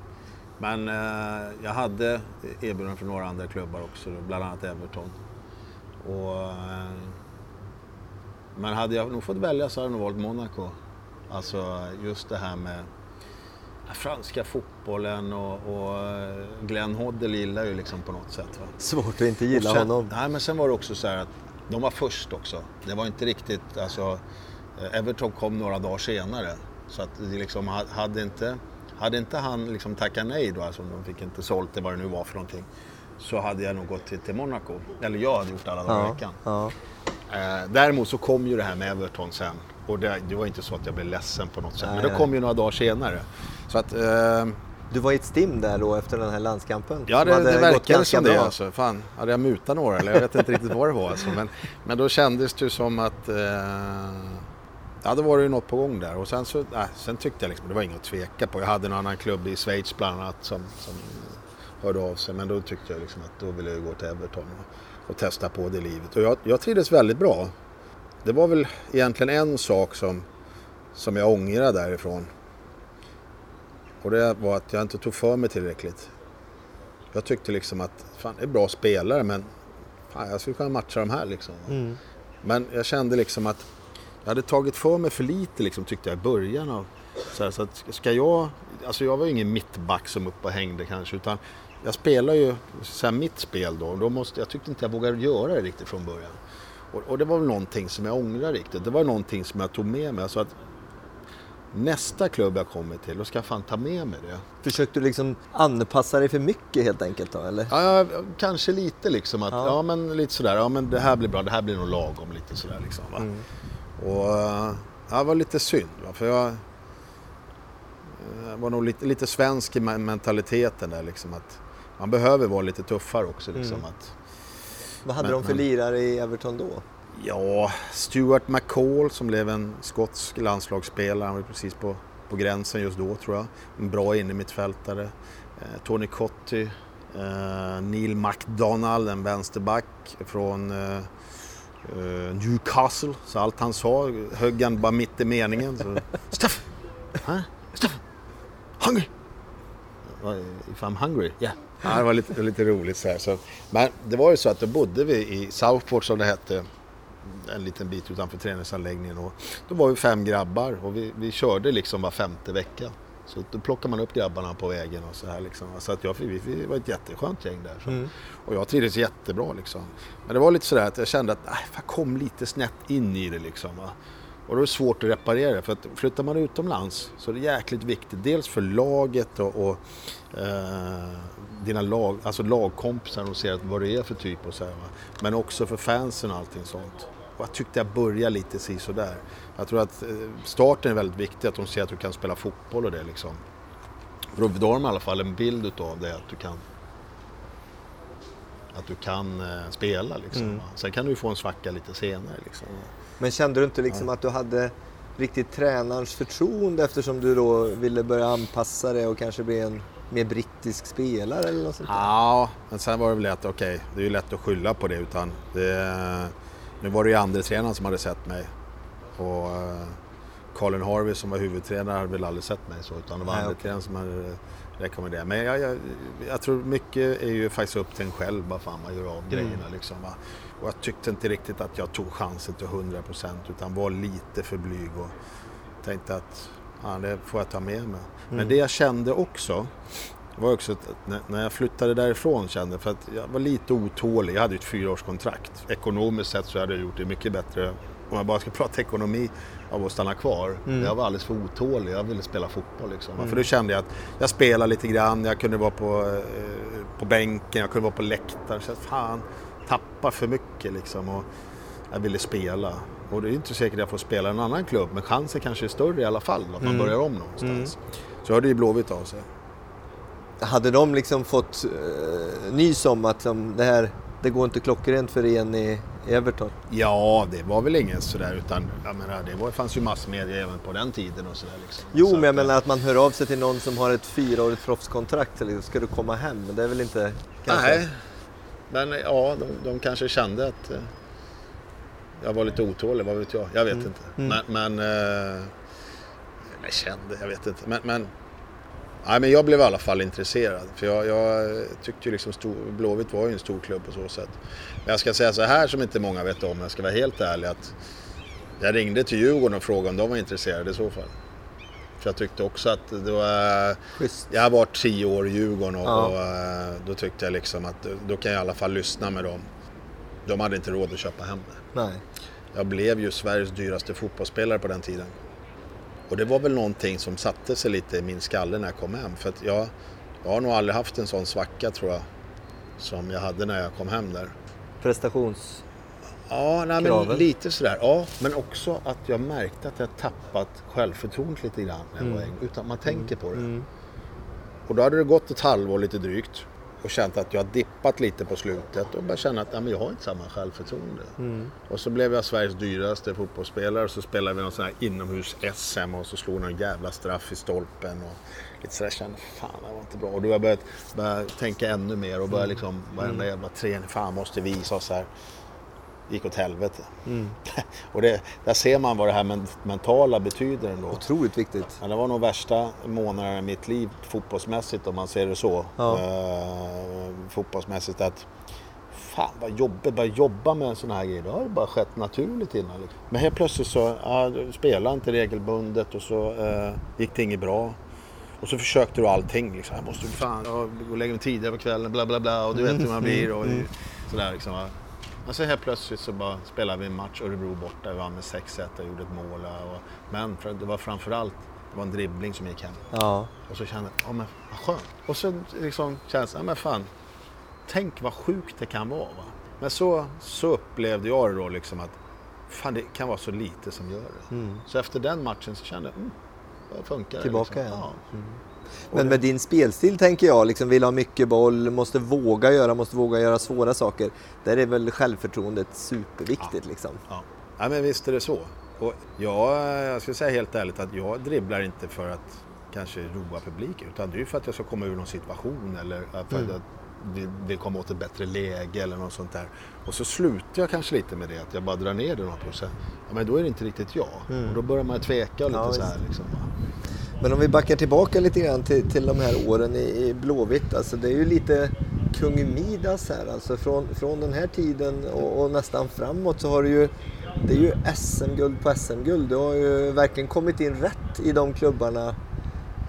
Men eh, jag hade erbjudanden från några andra klubbar också, bland annat Everton. Och, eh, men hade jag nog fått välja så hade jag nog valt Monaco. Alltså just det här med franska fotbollen och, och eh, Glenn Hoddle gillar ju liksom på något sätt. Va? Svårt att inte gilla sen, honom. Nej, men sen var det också så här att de var först också. Det var inte riktigt, alltså eh, Everton kom några dagar senare. Så att det liksom hade inte, hade inte han liksom tackat nej då, alltså de fick inte sålt det vad det nu var för någonting. Så hade jag nog gått till, till Monaco. Eller jag hade gjort alla dagar i Ja, veckan. ja. Eh, däremot så kom ju det här med Everton sen. Och det, det var inte så att jag blev ledsen på något sätt. Nej, men det kom ju några dagar senare. Så att, eh, Du var i ett stim där då efter den här landskampen? ja det, det verkade som det. Alltså. Fan, hade jag mutat några eller jag vet inte riktigt vad det var. Alltså. Men, men då kändes det som att eh, Ja, då var det ju något på gång där. Och sen, så, äh, sen tyckte jag liksom, det var inget att tveka på. Jag hade en annan klubb i Schweiz bland annat som, som hörde av sig. Men då tyckte jag liksom att då ville jag gå till Everton och, och testa på det livet. Och jag, jag trivdes väldigt bra. Det var väl egentligen en sak som, som jag ångrade därifrån. Och det var att jag inte tog för mig tillräckligt. Jag tyckte liksom att fan, det är bra spelare men fan, jag skulle kunna matcha de här liksom. Mm. Men jag kände liksom att jag hade tagit för mig för lite liksom, tyckte jag i början. Av, så, här, så att ska jag, alltså jag var ju ingen mittback som upp och hängde kanske utan jag spelar ju så här, mitt spel då då måste, jag tyckte inte jag vågade göra det riktigt från början. Och, och det var väl någonting som jag ångrar riktigt. Det var någonting som jag tog med mig. Alltså att nästa klubb jag kommer till, då ska jag fan ta med mig det. Försökte du liksom anpassa dig för mycket helt enkelt då eller? Ja, kanske lite liksom att, Ja. ja. men lite sådär, ja men det här blir bra, det här blir nog lagom lite sådär liksom va. Mm. Och eh, ja, det var lite synd va? för jag, jag var nog lite, lite svensk i me- mentaliteten där liksom att man behöver vara lite tuffare också liksom Mm. att Vad hade Men- de för men- lirare i Everton då? Ja, Stuart McCall som blev en skotsk landslagsspelare. Han var precis på, på gränsen just då tror jag. En bra innermittfältare. Eh, Tony Cotti. Eh, Neil McDonald, en vänsterback från eh, eh, Newcastle. Så allt han sa högg han bara mitt i meningen. Så, Stuff! Huh? Stuff! Hungry! If I'm hungry? Yeah. Ja, det var lite, lite roligt så här. Så, men det var ju så att då bodde vi i Southport som det hette en liten bit utanför träningsanläggningen. Och då var vi fem grabbar och vi, vi körde liksom var femte vecka. Så då plockade man upp grabbarna på vägen och så här liksom. Så att jag, vi, vi var ett jätteskönt gäng där. Så. Mm. Och jag trivdes jättebra liksom. Men det var lite sådär att jag kände att nej, jag kom lite snett in i det liksom. Va? Och då är det svårt att reparera för att flyttar man utomlands så är det jäkligt viktigt. Dels för laget och, och eh, dina lag, alltså lagkompisar och ser vad det är för typ och så här? Men också för fansen och allting sånt. Och jag tyckte jag började lite si sådär. Jag tror att eh, starten är väldigt viktig, att de ser att du kan spela fotboll och det liksom. För då har de i alla fall en bild utav det, att du kan att du kan eh, spela liksom. Mm. Sen kan du ju få en svacka lite senare liksom. Men kände du inte liksom att du hade riktigt tränarens förtroende eftersom du då ville börja anpassa dig och kanske bli en mer brittisk spelare eller något sånt där? Ja, men sen var det väl lätt, okej, det är ju lätt att skylla på det utan det, nu var det ju andre tränaren som hade sett mig och eh, Colin Harvey som var huvudtränare hade väl aldrig sett mig så utan det var okej. tränaren som hade rekommenderat. Men jag, jag, jag tror mycket är ju faktiskt upp till en själv vad fan man gör av grejerna liksom. Va? Och jag tyckte inte riktigt att jag tog chansen till 100% utan var lite för blyg och tänkte att ja, det får jag ta med mig. Men Mm. det jag kände också var också att när- jag flyttade därifrån kände för att jag var lite otålig. Jag hade ju ett fyraårskontrakt. Ekonomiskt sett så hade jag gjort det mycket bättre om jag bara ska prata ekonomi av att stanna kvar. Mm. Jag var alldeles för otålig. Jag ville spela fotboll liksom. Mm. För då kände jag att jag spelade lite grann. Jag kunde vara på, eh, på bänken, jag kunde vara på läktaren. Så fan, tappar för mycket liksom. Och jag ville spela. Och det är inte säkert att jag får spela i en annan klubb. Men chansen kanske är större i alla fall. Att man Mm. börjar om någonstans. Så hörde ju Blåvitt av sig. Hade de liksom fått uh, nys om att um, det här, det går inte klockrent för en i, Everton? Ja, det var väl ingen sådär utan jag menar, det var, fanns ju massmedia även på den tiden och sådär liksom. Jo, Så men jag att, menar att man hör av sig till någon som har ett fyraårigt proffskontrakt. Eller, ska du komma hem? Men det är väl inte... kanske- Nej, men ja, de, de kanske kände att eh, jag var lite otålig, vad vet jag? Jag vet Mm. inte. Mm. Men, men eh, jag kände, jag vet inte. Men, men, nej, men jag blev i alla fall intresserad. För jag, jag tyckte ju liksom stor, Blåvitt var ju en stor klubb på så sätt. Men jag ska säga så här som inte många vet om, jag ska vara helt ärlig. att Jag ringde till Djurgården och frågade om de var intresserade i så fall. För jag tyckte också att var... Schysst. Jag har varit tio år i Djurgården och, Ja. och eh, då tyckte jag liksom att då kan jag i alla fall lyssna med dem. De hade inte råd att köpa hem det. Nej. Jag blev ju Sveriges dyraste fotbollsspelare på den tiden. Och det var väl någonting som satte sig lite i min skalle när jag kom hem. För att jag, jag har nog aldrig haft en sån svacka tror jag. Som jag hade när jag kom hem där. Prestations... Ja, nej, men lite sådär. Ja, men också att jag märkte att jag tappat självförtroendet lite grann när jag var Mm. Utan man tänker på det. Mm. Och då hade det gått ett halvår lite drygt. Och känt att jag har dippat lite på slutet. Och börjat känna att ja, men jag har inte samma självförtroende. Mm. Och så blev jag Sveriges dyraste fotbollsspelare och så spelade vi någon sån här inomhus-SM och så slog någon jävla straff i stolpen och lite sådär kände fan det var inte bra. Och då har jag börjat, börjat tänka ännu mer och börjat liksom varenda jävla träning, fan måste visa oss här. Gick åt helvete. Mm. Och det, där ser man vad det här men- mentala betyder ändå. Otroligt viktigt. Ja, det var nog värsta månaderna i mitt liv fotbollsmässigt om man ser det så. Ja. Eh, fotbollsmässigt att fan vad jobbigt, bara jobba med en sån här grej. Det har bara skett naturligt innan. Liksom. Men helt plötsligt så ja, du spelade inte regelbundet och så eh, gick det inget bra. Och så försökte du allting. Liksom. Jag måste fan ja, gå och lägga mig tidigare på kvällen, bla bla bla. Och du vet hur man blir. Och sådär, liksom. Men så helt plötsligt så bara spelade vi en match, Örebro borta. Vi vann med 6-1 och gjorde ett mål. Och, men det var framförallt det var en dribbling som gick hem. Ja. Och så kände jag, ja men vad skönt. Och så liksom känns det, ja men fan. Tänk vad sjukt det kan vara va. Men så, så upplevde jag det då liksom att fan det kan vara så lite som gör det. Mm. Så efter den matchen så kände jag, mm, funkar det, Tillbaka liksom. Ja. Men med din spelstil tänker jag, liksom vill ha mycket boll, måste våga göra, måste våga göra svåra saker. Där är väl självförtroendet superviktigt liksom. Ja. ja, men visst är det så. Och jag, jag ska säga helt ärligt att jag dribblar inte för att kanske roa publiken utan det är ju för att jag ska komma ur någon situation eller för att Mm. jag vill, komma åt ett bättre läge eller något sånt där. Och så slutar jag kanske lite med det, att jag bara drar ner det några procent. Ja, men då är det inte riktigt jag. Mm. Och då börjar man tveka lite Ja, så här. Liksom. Men om vi backar tillbaka lite grann till, till de här åren i, i Blåvitt. Alltså det är ju lite kung Midas här. Alltså från, från den här tiden och, och nästan framåt så har du ju det är ju SM-guld på SM-guld. Du har ju verkligen kommit in rätt i de klubbarna.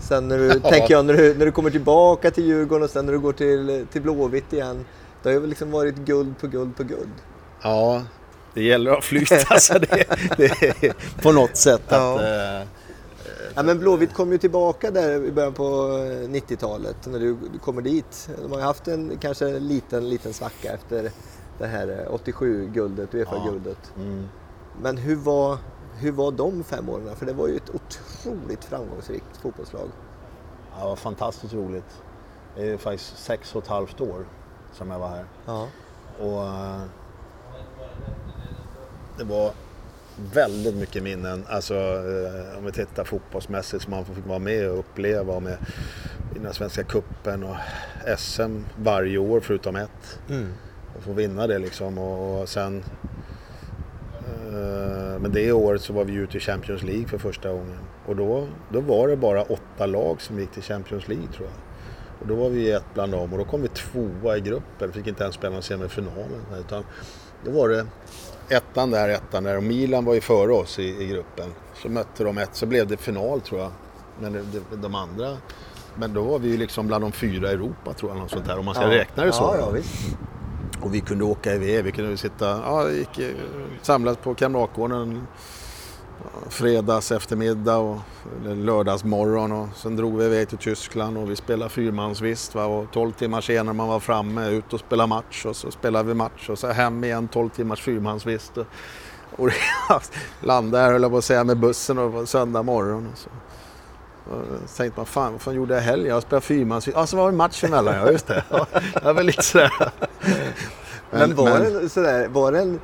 Sen när du, Ja. tänker jag, när du, när du kommer tillbaka till Djurgården och sen när du går till, till Blåvitt igen. Det har ju liksom varit guld på guld på guld. Ja, det gäller att ha flyt alltså. Det, det, på något sätt. Att, Ja. eh, Ja, men Blåvitt kom ju tillbaka där i början på eh, 90-talet när du, du kommer dit. De har ju haft en kanske en liten, liten svacka efter det här eh, 87-guldet, Uefa-guldet. mm. Men hur var, hur var de fem åren? För det var ju ett otroligt framgångsrikt fotbollslag. Ja, det var fantastiskt roligt. Det är faktiskt sex och ett halvt år som jag var här. Ja. Och eh, det var väldigt mycket minnen. Alltså eh, om vi tittar fotbollsmässigt som man fick vara med och uppleva med vinna Svenska Cupen och SM varje år förutom ett. Mm. Och få vinna det liksom och, och sen men det året så var vi ute i Champions League för första gången. Och då, då var det bara åtta lag som gick till Champions League tror jag. Och då var vi ett bland dem och då kom vi tvåa i gruppen. Fick inte ens spela någon semifinalen. Utan då var det ettan där, ettan där och Milan var ju före oss i, i gruppen. Så mötte de ett, så blev det final tror jag. Men det, de andra, men då var vi ju liksom bland de fyra i Europa tror jag. Något sånt där, om man ska ja. räkna det så. Ja, ja, visst. Och vi kunde åka iväg, vi kunde sitta, ja, gick, samlas på Kamratgården fredags eftermiddag och eller lördagsmorgon och sen drog vi iväg till Tyskland och vi spelade fyrmansvist va, och 12 timmar senare man var framme ut och spelade match och så spelade vi match och så hem igen 12 timmars fyrmansvist och, och landade här höll jag på att säga med bussen och på söndag morgon. Och så. Och så tänkte man, fan vad fan gjorde jag i helgen? Jag spelade fyrmansvist. Ja, så var det match emellan, ja just det. Ja, det var lite sådär. Men, var, Det sådär, var det en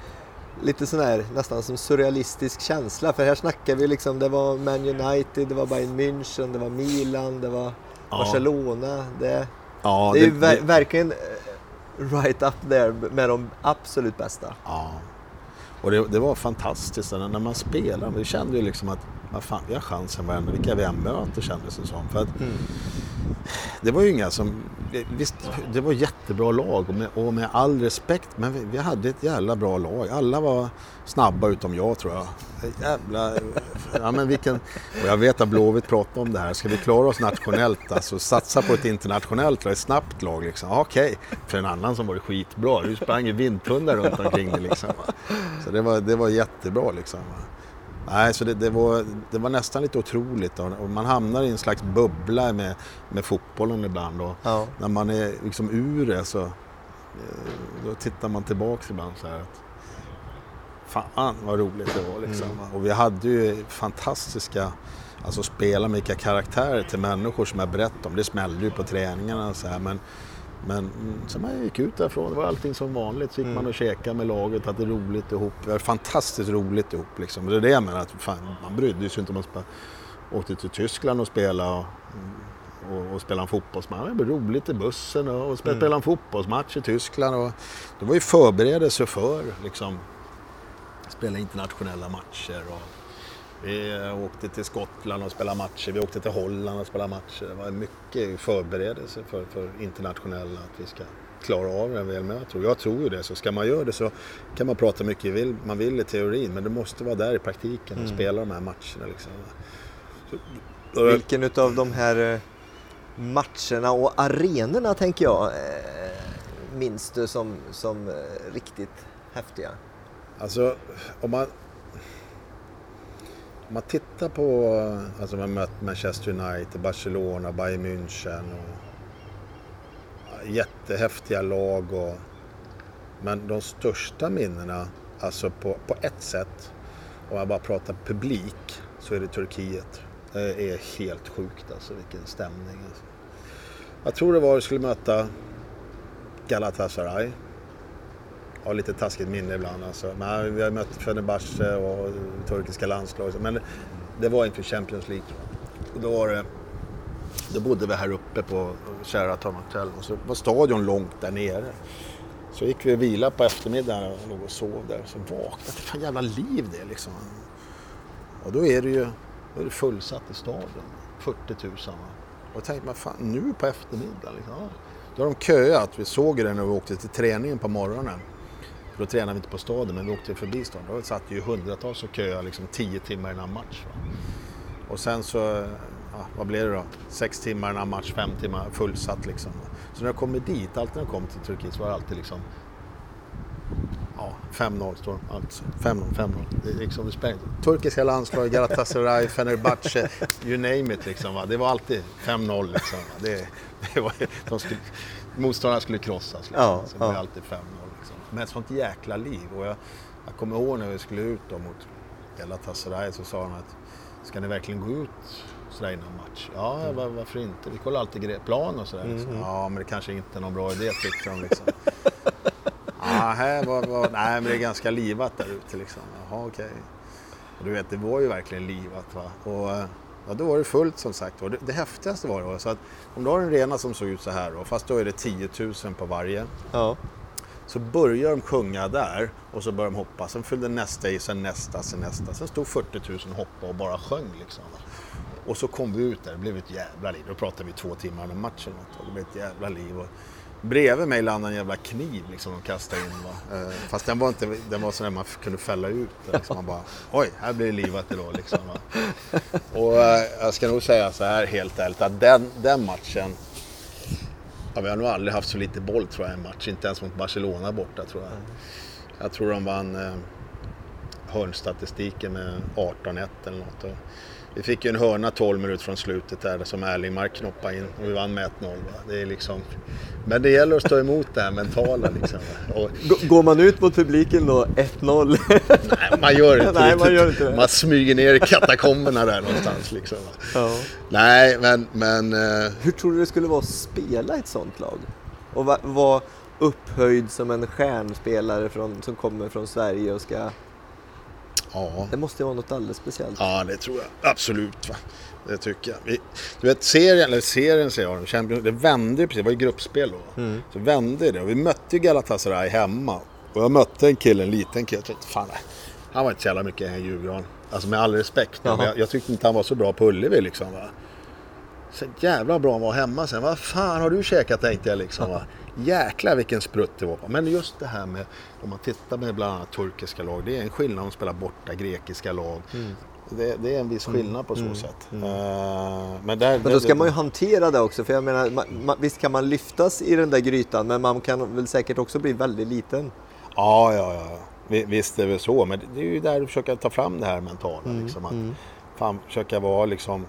lite sån här nästan som surrealistisk känsla? För här snackar vi liksom, det var Man United, det var Bayern München, det var Milan, det var Ja. Barcelona. Det, Ja, det är ju ver- verkligen eh, right up there med de absolut bästa. Ja. Och det, det var fantastiskt när man spelade. Vi kände ju liksom att vad fan, vi har chansen varenda, vilka vi än möter kändes det som. För att det var ju inga som... Visst, det var jättebra lag och med, och med all respekt, men vi, vi, hade ett jävla bra lag. Alla var snabba utom jag tror jag. Jävla... Ja, men vilken, och jag vet att Blåvitt pratar om det här. Ska vi klara oss nationellt, alltså satsa på ett internationellt lag, ett snabbt lag liksom. Okej, okay. för en annan som var skitbra. Du sprang ju vindpundar runt omkring det liksom. Så det var, det var jättebra liksom. Nej, så det, det, var, det var nästan lite otroligt. Och man hamnar i en slags bubbla med, med fotbollen ibland. Och ja. När man är liksom ur det så eh, då tittar man tillbaks ibland så här att Fan vad roligt det var liksom. Mm. Och vi hade ju fantastiska, alltså spela med vilka karaktärer till människor som jag berättade om. Det smällde ju på träningarna och så här. Men men så man gick ut därifrån, det var allting som vanligt. Så gick mm. man och käkade med laget, hade roligt ihop. Det var fantastiskt roligt ihop liksom. Det är det jag menar, att fan, man brydde sig inte om man åkte till Tyskland och spelade och, och, och spelade en fotbollsmatch. Det var roligt i bussen och, och spelade mm. en fotbollsmatch i Tyskland. Och, det var ju förberedelse för liksom, spela internationella matcher. Och, vi åkte till Skottland och spelade matcher, vi åkte till Holland och spelade matcher. Det var mycket förberedelse för, för internationella, att vi ska klara av det väl. Men jag tror, jag tror ju det. Så ska man göra det så kan man prata mycket man vill i teorin, men det måste vara där i praktiken och mm. spela de här matcherna. Liksom. Så, Vilken av de här eh, matcherna och arenorna tänker jag eh, minns du som, som eh, riktigt häftiga? Alltså, om man om man tittar på, alltså man mött Manchester United, Barcelona, Bayern München och jättehäftiga lag och, men de största minnena, alltså på, på ett sätt, om jag bara pratar publik, så är det Turkiet. Det är helt sjukt alltså, vilken stämning. Alltså. Jag tror det var att vi skulle möta Galatasaray har lite taskigt minne ibland. Alltså. Men vi har mött Fenerbahce och turkiska landslaget. Men det var inför Champions League. Och då, var det, då bodde vi här uppe på Sheraton Hotel och så var stadion långt där nere. Så gick vi och vila på eftermiddagen och låg och sov där. Så vaknade det. Fan jävla liv det liksom. Och då är det ju då är det fullsatt i stadion. 40 000. Och jag tänkte man, fan nu på eftermiddagen liksom. Då har de köat. Vi såg det när vi åkte till träningen på morgonen. Då tränade vi inte på staden, men vi åkte förbi staden. Då satt ju hundratals och köade liksom tio timmar innan match. Va? Och sen så, ja, vad blev det då? Sex timmar innan match, fem timmar fullsatt liksom. Så när jag kom dit, alltid när jag kom till Turkiet så var det alltid liksom Ja, 5-0 står alltså. 5-0, 5-0. Det är liksom, det spelar Turkiska landslaget, Galatasaray, Fenerbahce, you name it liksom. Va? Det var alltid 5-0 liksom. Det, det var, de skulle, motståndarna skulle krossas liksom. Ja, så det ja. alltid 5-0 med ett sånt jäkla liv. Och jag, jag kommer ihåg när vi skulle ut då mot Galatasaray så sa han att ska ni verkligen gå ut sådär innan match? Ja, mm. var, varför inte? Vi kollar alltid plan och sådär. Liksom. Mm. Ja, men det kanske inte är någon bra idé tyckte de liksom. ja, här var, var, nej, men det är ganska livat där ute liksom. Jaha, okej. Okay. Och du vet, det var ju verkligen livat va. Och, Ja, då var det fullt som sagt. Och det, det häftigaste var då, så att om du har en rena som såg ut så här då, fast då är det 10 000 på varje. Ja. Så börjar de sjunga där och så börjar de hoppa. Sen fyllde nästa i, sen nästa, sen nästa. Sen stod 40 000 hoppa och bara sjöng liksom. Och så kom vi ut där, det blev ett jävla liv. Då pratade vi två timmar om matchen och det blev ett jävla liv. Och bredvid mig landade en jävla kniv liksom de kastade in. Va? Eh, fast den var inte, den var sån där man kunde fälla ut. Liksom. Man bara, oj, här blir det livat idag liksom. Va? Och eh, jag ska nog säga så här helt ärligt att den, den matchen Ja, vi har nog aldrig haft så lite boll tror jag i en match. Inte ens mot Barcelona borta tror jag. Jag tror de vann eh, hörnstatistiken med 18-1 eller något. Och vi fick ju en hörna 12 minuter från slutet där som Erlingmark knoppade in och vi vann med 1-0. Det är liksom... Men det gäller att stå emot det här mentala liksom. Och... Går man ut mot publiken då 1-0? Nej, man gör inte Nej, man, gör inte det. man smyger ner i katakomberna där någonstans. Liksom. Ja. Nej, men... men uh... Hur tror du det skulle vara att spela ett sånt lag? Och vara upphöjd som en stjärnspelare från, som kommer från Sverige och ska Ja. Det måste vara något alldeles speciellt. Ja, det tror jag. Absolut. Va? Det tycker jag. Vi, du vet serien, eller serien säger jag, Champions, det vände ju precis, det var ju gruppspel då. Mm. Så vände det och vi mötte ju Galatasaray hemma. Och jag mötte en kille, en liten kille, jag tänkte fan han var inte så jävla mycket en Djurgården. Alltså med all respekt. Jag, jag, tyckte inte han var så bra på Ullevi liksom. Va? Så jävla bra han var hemma sen. Vad fan har du käkat tänkte jag liksom. Va? Jäklar vilken sprutt det var. Men just det här med, om man tittar med bland annat turkiska lag. Det är en skillnad om man spelar borta grekiska lag. Mm. Det, det är en viss skillnad på så sätt. Eh, men, där, Men då ska man ju hantera det också, för jag menar, ma, ma, visst kan man lyftas i den där grytan, men man kan väl säkert också bli väldigt liten. Ja, ja, ja. Vi- Visst är det väl så, men det är ju där du försöker ta fram det här mentala. liksom, att fan, försöka vara liksom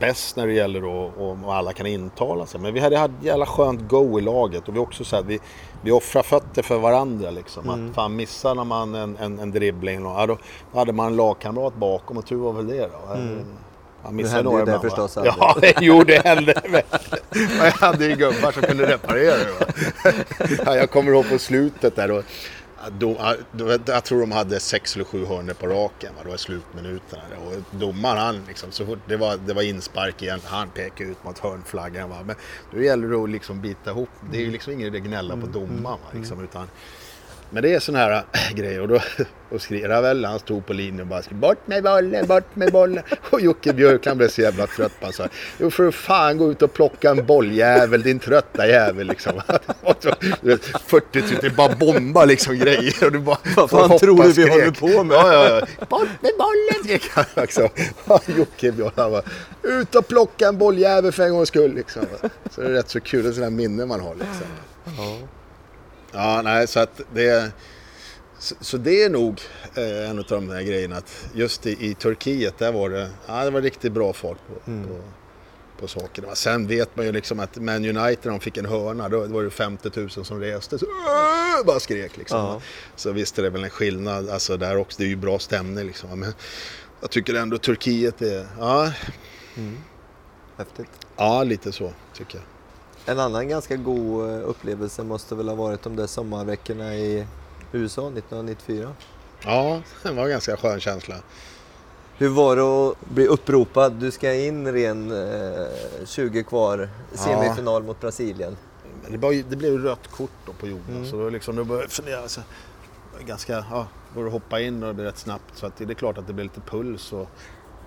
bäst när det gäller att- och, och alla kan intala sig. Men vi hade, hade jävla skönt go i laget och vi också så att vi, vi offrar fötter för varandra. Liksom. Att fan missar man en, en, en dribbling, och, ja, då, då hade man en lagkamrat bakom och tur var väl det då. Han missade hände ju några det förstås Ja, aldrig. jo det hände. Men jag hade ju gubbar som kunde reparera det. Ja, jag kommer ihåg på slutet där då. Dom, jag tror de hade sex eller sju hörnor på raken. Va? Det var slutminuterna. Och domaren han liksom, så fort det var, det var inspark igen, han pekade ut mot hörnflaggan. Va? Men då gäller det att liksom bita ihop. Det är ju liksom ingen idé att gnälla på domaren. Va? Liksom, utan, men det är sådana här äh, grejer och då och skrev väl, han stod på linjen och bara bort med bollen, bort med bollen. Och Jocke Björk han blev så jävla trött på sa, jo för fan gå ut och plocka en bolljävel din trötta jävel liksom. Och så, du vet, 40 000, det bara bomba liksom grejer och du bara Vad fan tror du vi håller på med? Ja, ja, ja. Bort med bollen skrek han. Ja, Jocke Björk han bara, ut och plocka en bolljävel för en gångs skull liksom. Så det är rätt så kul, det är sådana minne man har liksom. Ja, nej, så att det... Så, så det är nog eh, en av de här grejerna att just i, i Turkiet där var det, ja, det var riktigt bra fart på, på, på sakerna. Sen vet man ju liksom att Man United när de fick en hörna då var det 50 000 som reste så bara skrek liksom. Ja. Så visst är det väl en skillnad alltså där också. Det är ju bra stämning liksom. Men jag tycker ändå Turkiet är, ja, Häftigt. ja lite så tycker jag. En annan ganska god eh, upplevelse måste väl ha varit de där sommarveckorna i USA 1994. Ja, det var en ganska skön känsla. Hur var det att bli uppropad? Du ska in ren eh, 20 kvar, semifinal mot Brasilien. Det, var, det blev rött kort då på Jonas. Så då, liksom, då började fundera. Så, var ganska, ja, går att hoppa in och det blir rätt snabbt. Så att det är klart att det blir lite puls. Och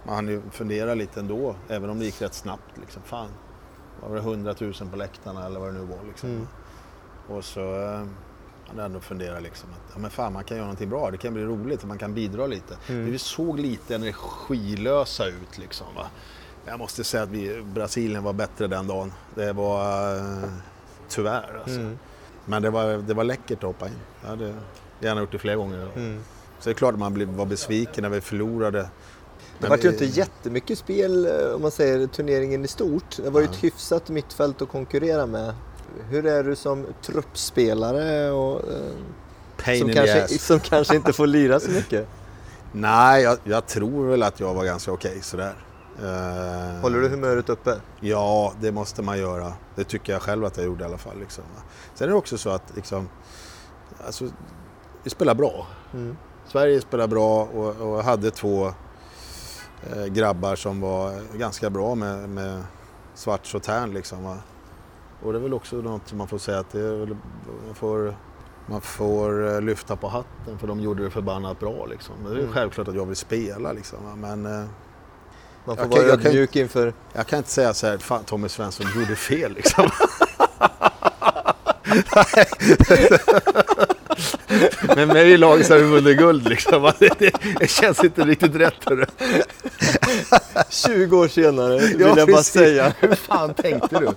man hann ju fundera lite ändå. Även om det gick rätt snabbt. Liksom. Fan, var det 100 000 på läktarna eller vad det nu var. Liksom. Och så eh, hade jag ändå funderat liksom att ja, men fan, man kan göra någonting bra. Det kan bli roligt och man kan bidra lite. Men vi såg lite energilösa ut liksom. Va? Jag måste säga att vi, Brasilien var bättre den dagen. Det var eh, tyvärr alltså. Men det var, det var läckert att hoppa in. Jag hade gärna gjort det fler gånger. Så det är klart att man var besviken när vi förlorade. Det var ju inte jättemycket spel eh, om man säger turneringen i stort. Det var ju ett hyfsat mittfält att konkurrera med. Hur är du som truppspelare och, eh, som, kanske, som kanske inte får lira så mycket? Nej, jag, jag tror väl att jag var ganska okej sådär. Eh, Håller du humöret uppe? Ja, det måste man göra. Det tycker jag själv att jag gjorde i alla fall. Liksom. Sen är det också så att liksom, alltså, vi spelar bra. Sverige spelar bra och, och hade två grabbar som var ganska bra med, med Svarts och Tern. Liksom, va? Och det är väl också något som man får säga att det är väl, man får man får eh, lyfta på hatten för de gjorde det förbannat bra. Liksom. Det är självklart att jag vill spela. Liksom, va? men eh, Man får Jag vara kan- jag ödmjuk inför... jag kan inte säga så här, fan Tommy Svensson gjorde fel liksom. Men med i laget så har vi vunnit guld liksom. Det, det, känns inte riktigt rätt. Hörru. 20 år senare vill Ja, jag bara precis. säga. Hur fan tänkte du?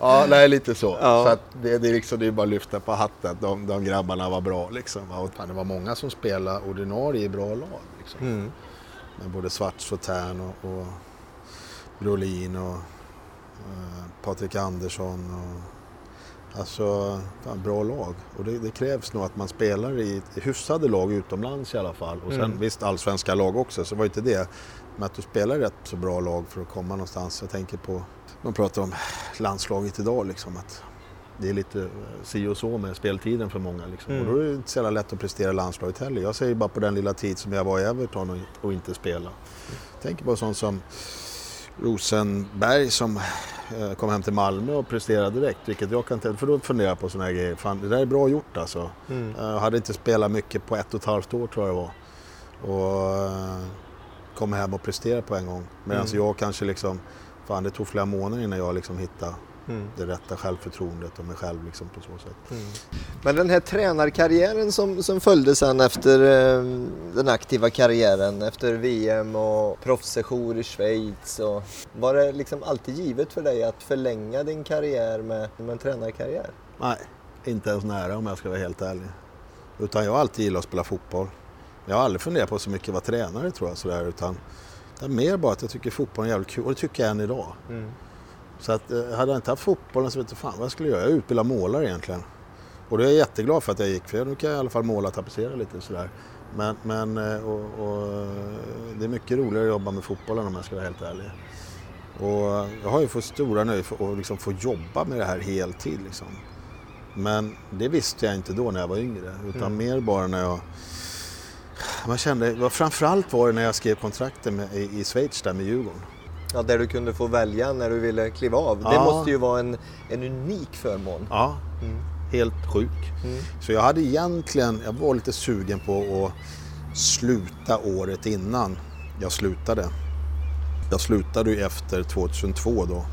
ja, nej lite så. Ja. så det, det, är liksom, det är bara att lyfta på hatten. De, de grabbarna var bra liksom. Och det var många som spelade ordinarie i bra lag. Liksom. Mm. Med både Svarts och Tern och, och Brolin och eh, Patrik Andersson. Och, alltså, fan, bra lag. Och det, det krävs nog att man spelar i hyfsade lag utomlands i alla fall. Och sen Mm. visst allsvenska lag också, så var inte det. Men att du spelar i rätt så bra lag för att komma någonstans. Jag tänker på, man pratar om landslaget idag liksom. Att det är lite eh, si och så med speltiden för många. Liksom. Mm. Och då är det inte så jävla lätt att prestera landslaget heller. Jag säger bara på den lilla tid som jag var i Everton och, och inte spela. Jag tänker på sånt som Rosenberg som eh, kom hem till Malmö och presterade direkt. Vilket jag kan för då funderar jag på sådana här grejer. Fan, det där är bra gjort alltså. Mm. Jag hade inte spelat mycket på ett och ett halvt år tror jag det var. Och, eh, komma hem och prestera på en gång. Medan Mm. jag kanske liksom, fan det tog flera månader innan jag liksom hittade Mm. det rätta självförtroendet och mig själv liksom på så sätt. Men den här tränarkarriären som, som följde sen efter eh, den aktiva karriären, efter VM och proffssejour i Schweiz. Och, var det liksom alltid givet för dig att förlänga din karriär med, med en tränarkarriär? Nej, inte ens nära om jag ska vara helt ärlig. Utan jag har alltid gillat att spela fotboll. Jag har aldrig funderat på så mycket att vara tränare tror jag sådär utan det är mer bara att jag tycker fotboll är jävligt kul och det tycker jag än idag. Så att, eh, hade jag inte haft fotbollen så vet jag fan vad jag skulle göra. Jag är utbildad målare egentligen. Och det är jag jätteglad för att jag gick för nu kan jag i alla fall måla och tapetsera lite sådär. Men, men eh, och, och, eh, det är mycket roligare att jobba med fotbollen om jag ska vara helt ärlig. Och jag har ju fått stora nöje för att liksom få jobba med det här heltid. Liksom. Men det visste jag inte då när jag var yngre. Utan Mm. mer bara när jag... Man kände, framförallt var det när jag skrev kontrakten med, i, i Schweiz där med Djurgården. Ja, där du kunde få välja när du ville kliva av. Det Ja. måste ju vara en, en unik förmån. Ja, Mm. helt sjuk. Mm. Så jag hade egentligen, jag var lite sugen på att sluta året innan jag slutade. Jag slutade ju efter 2002 då.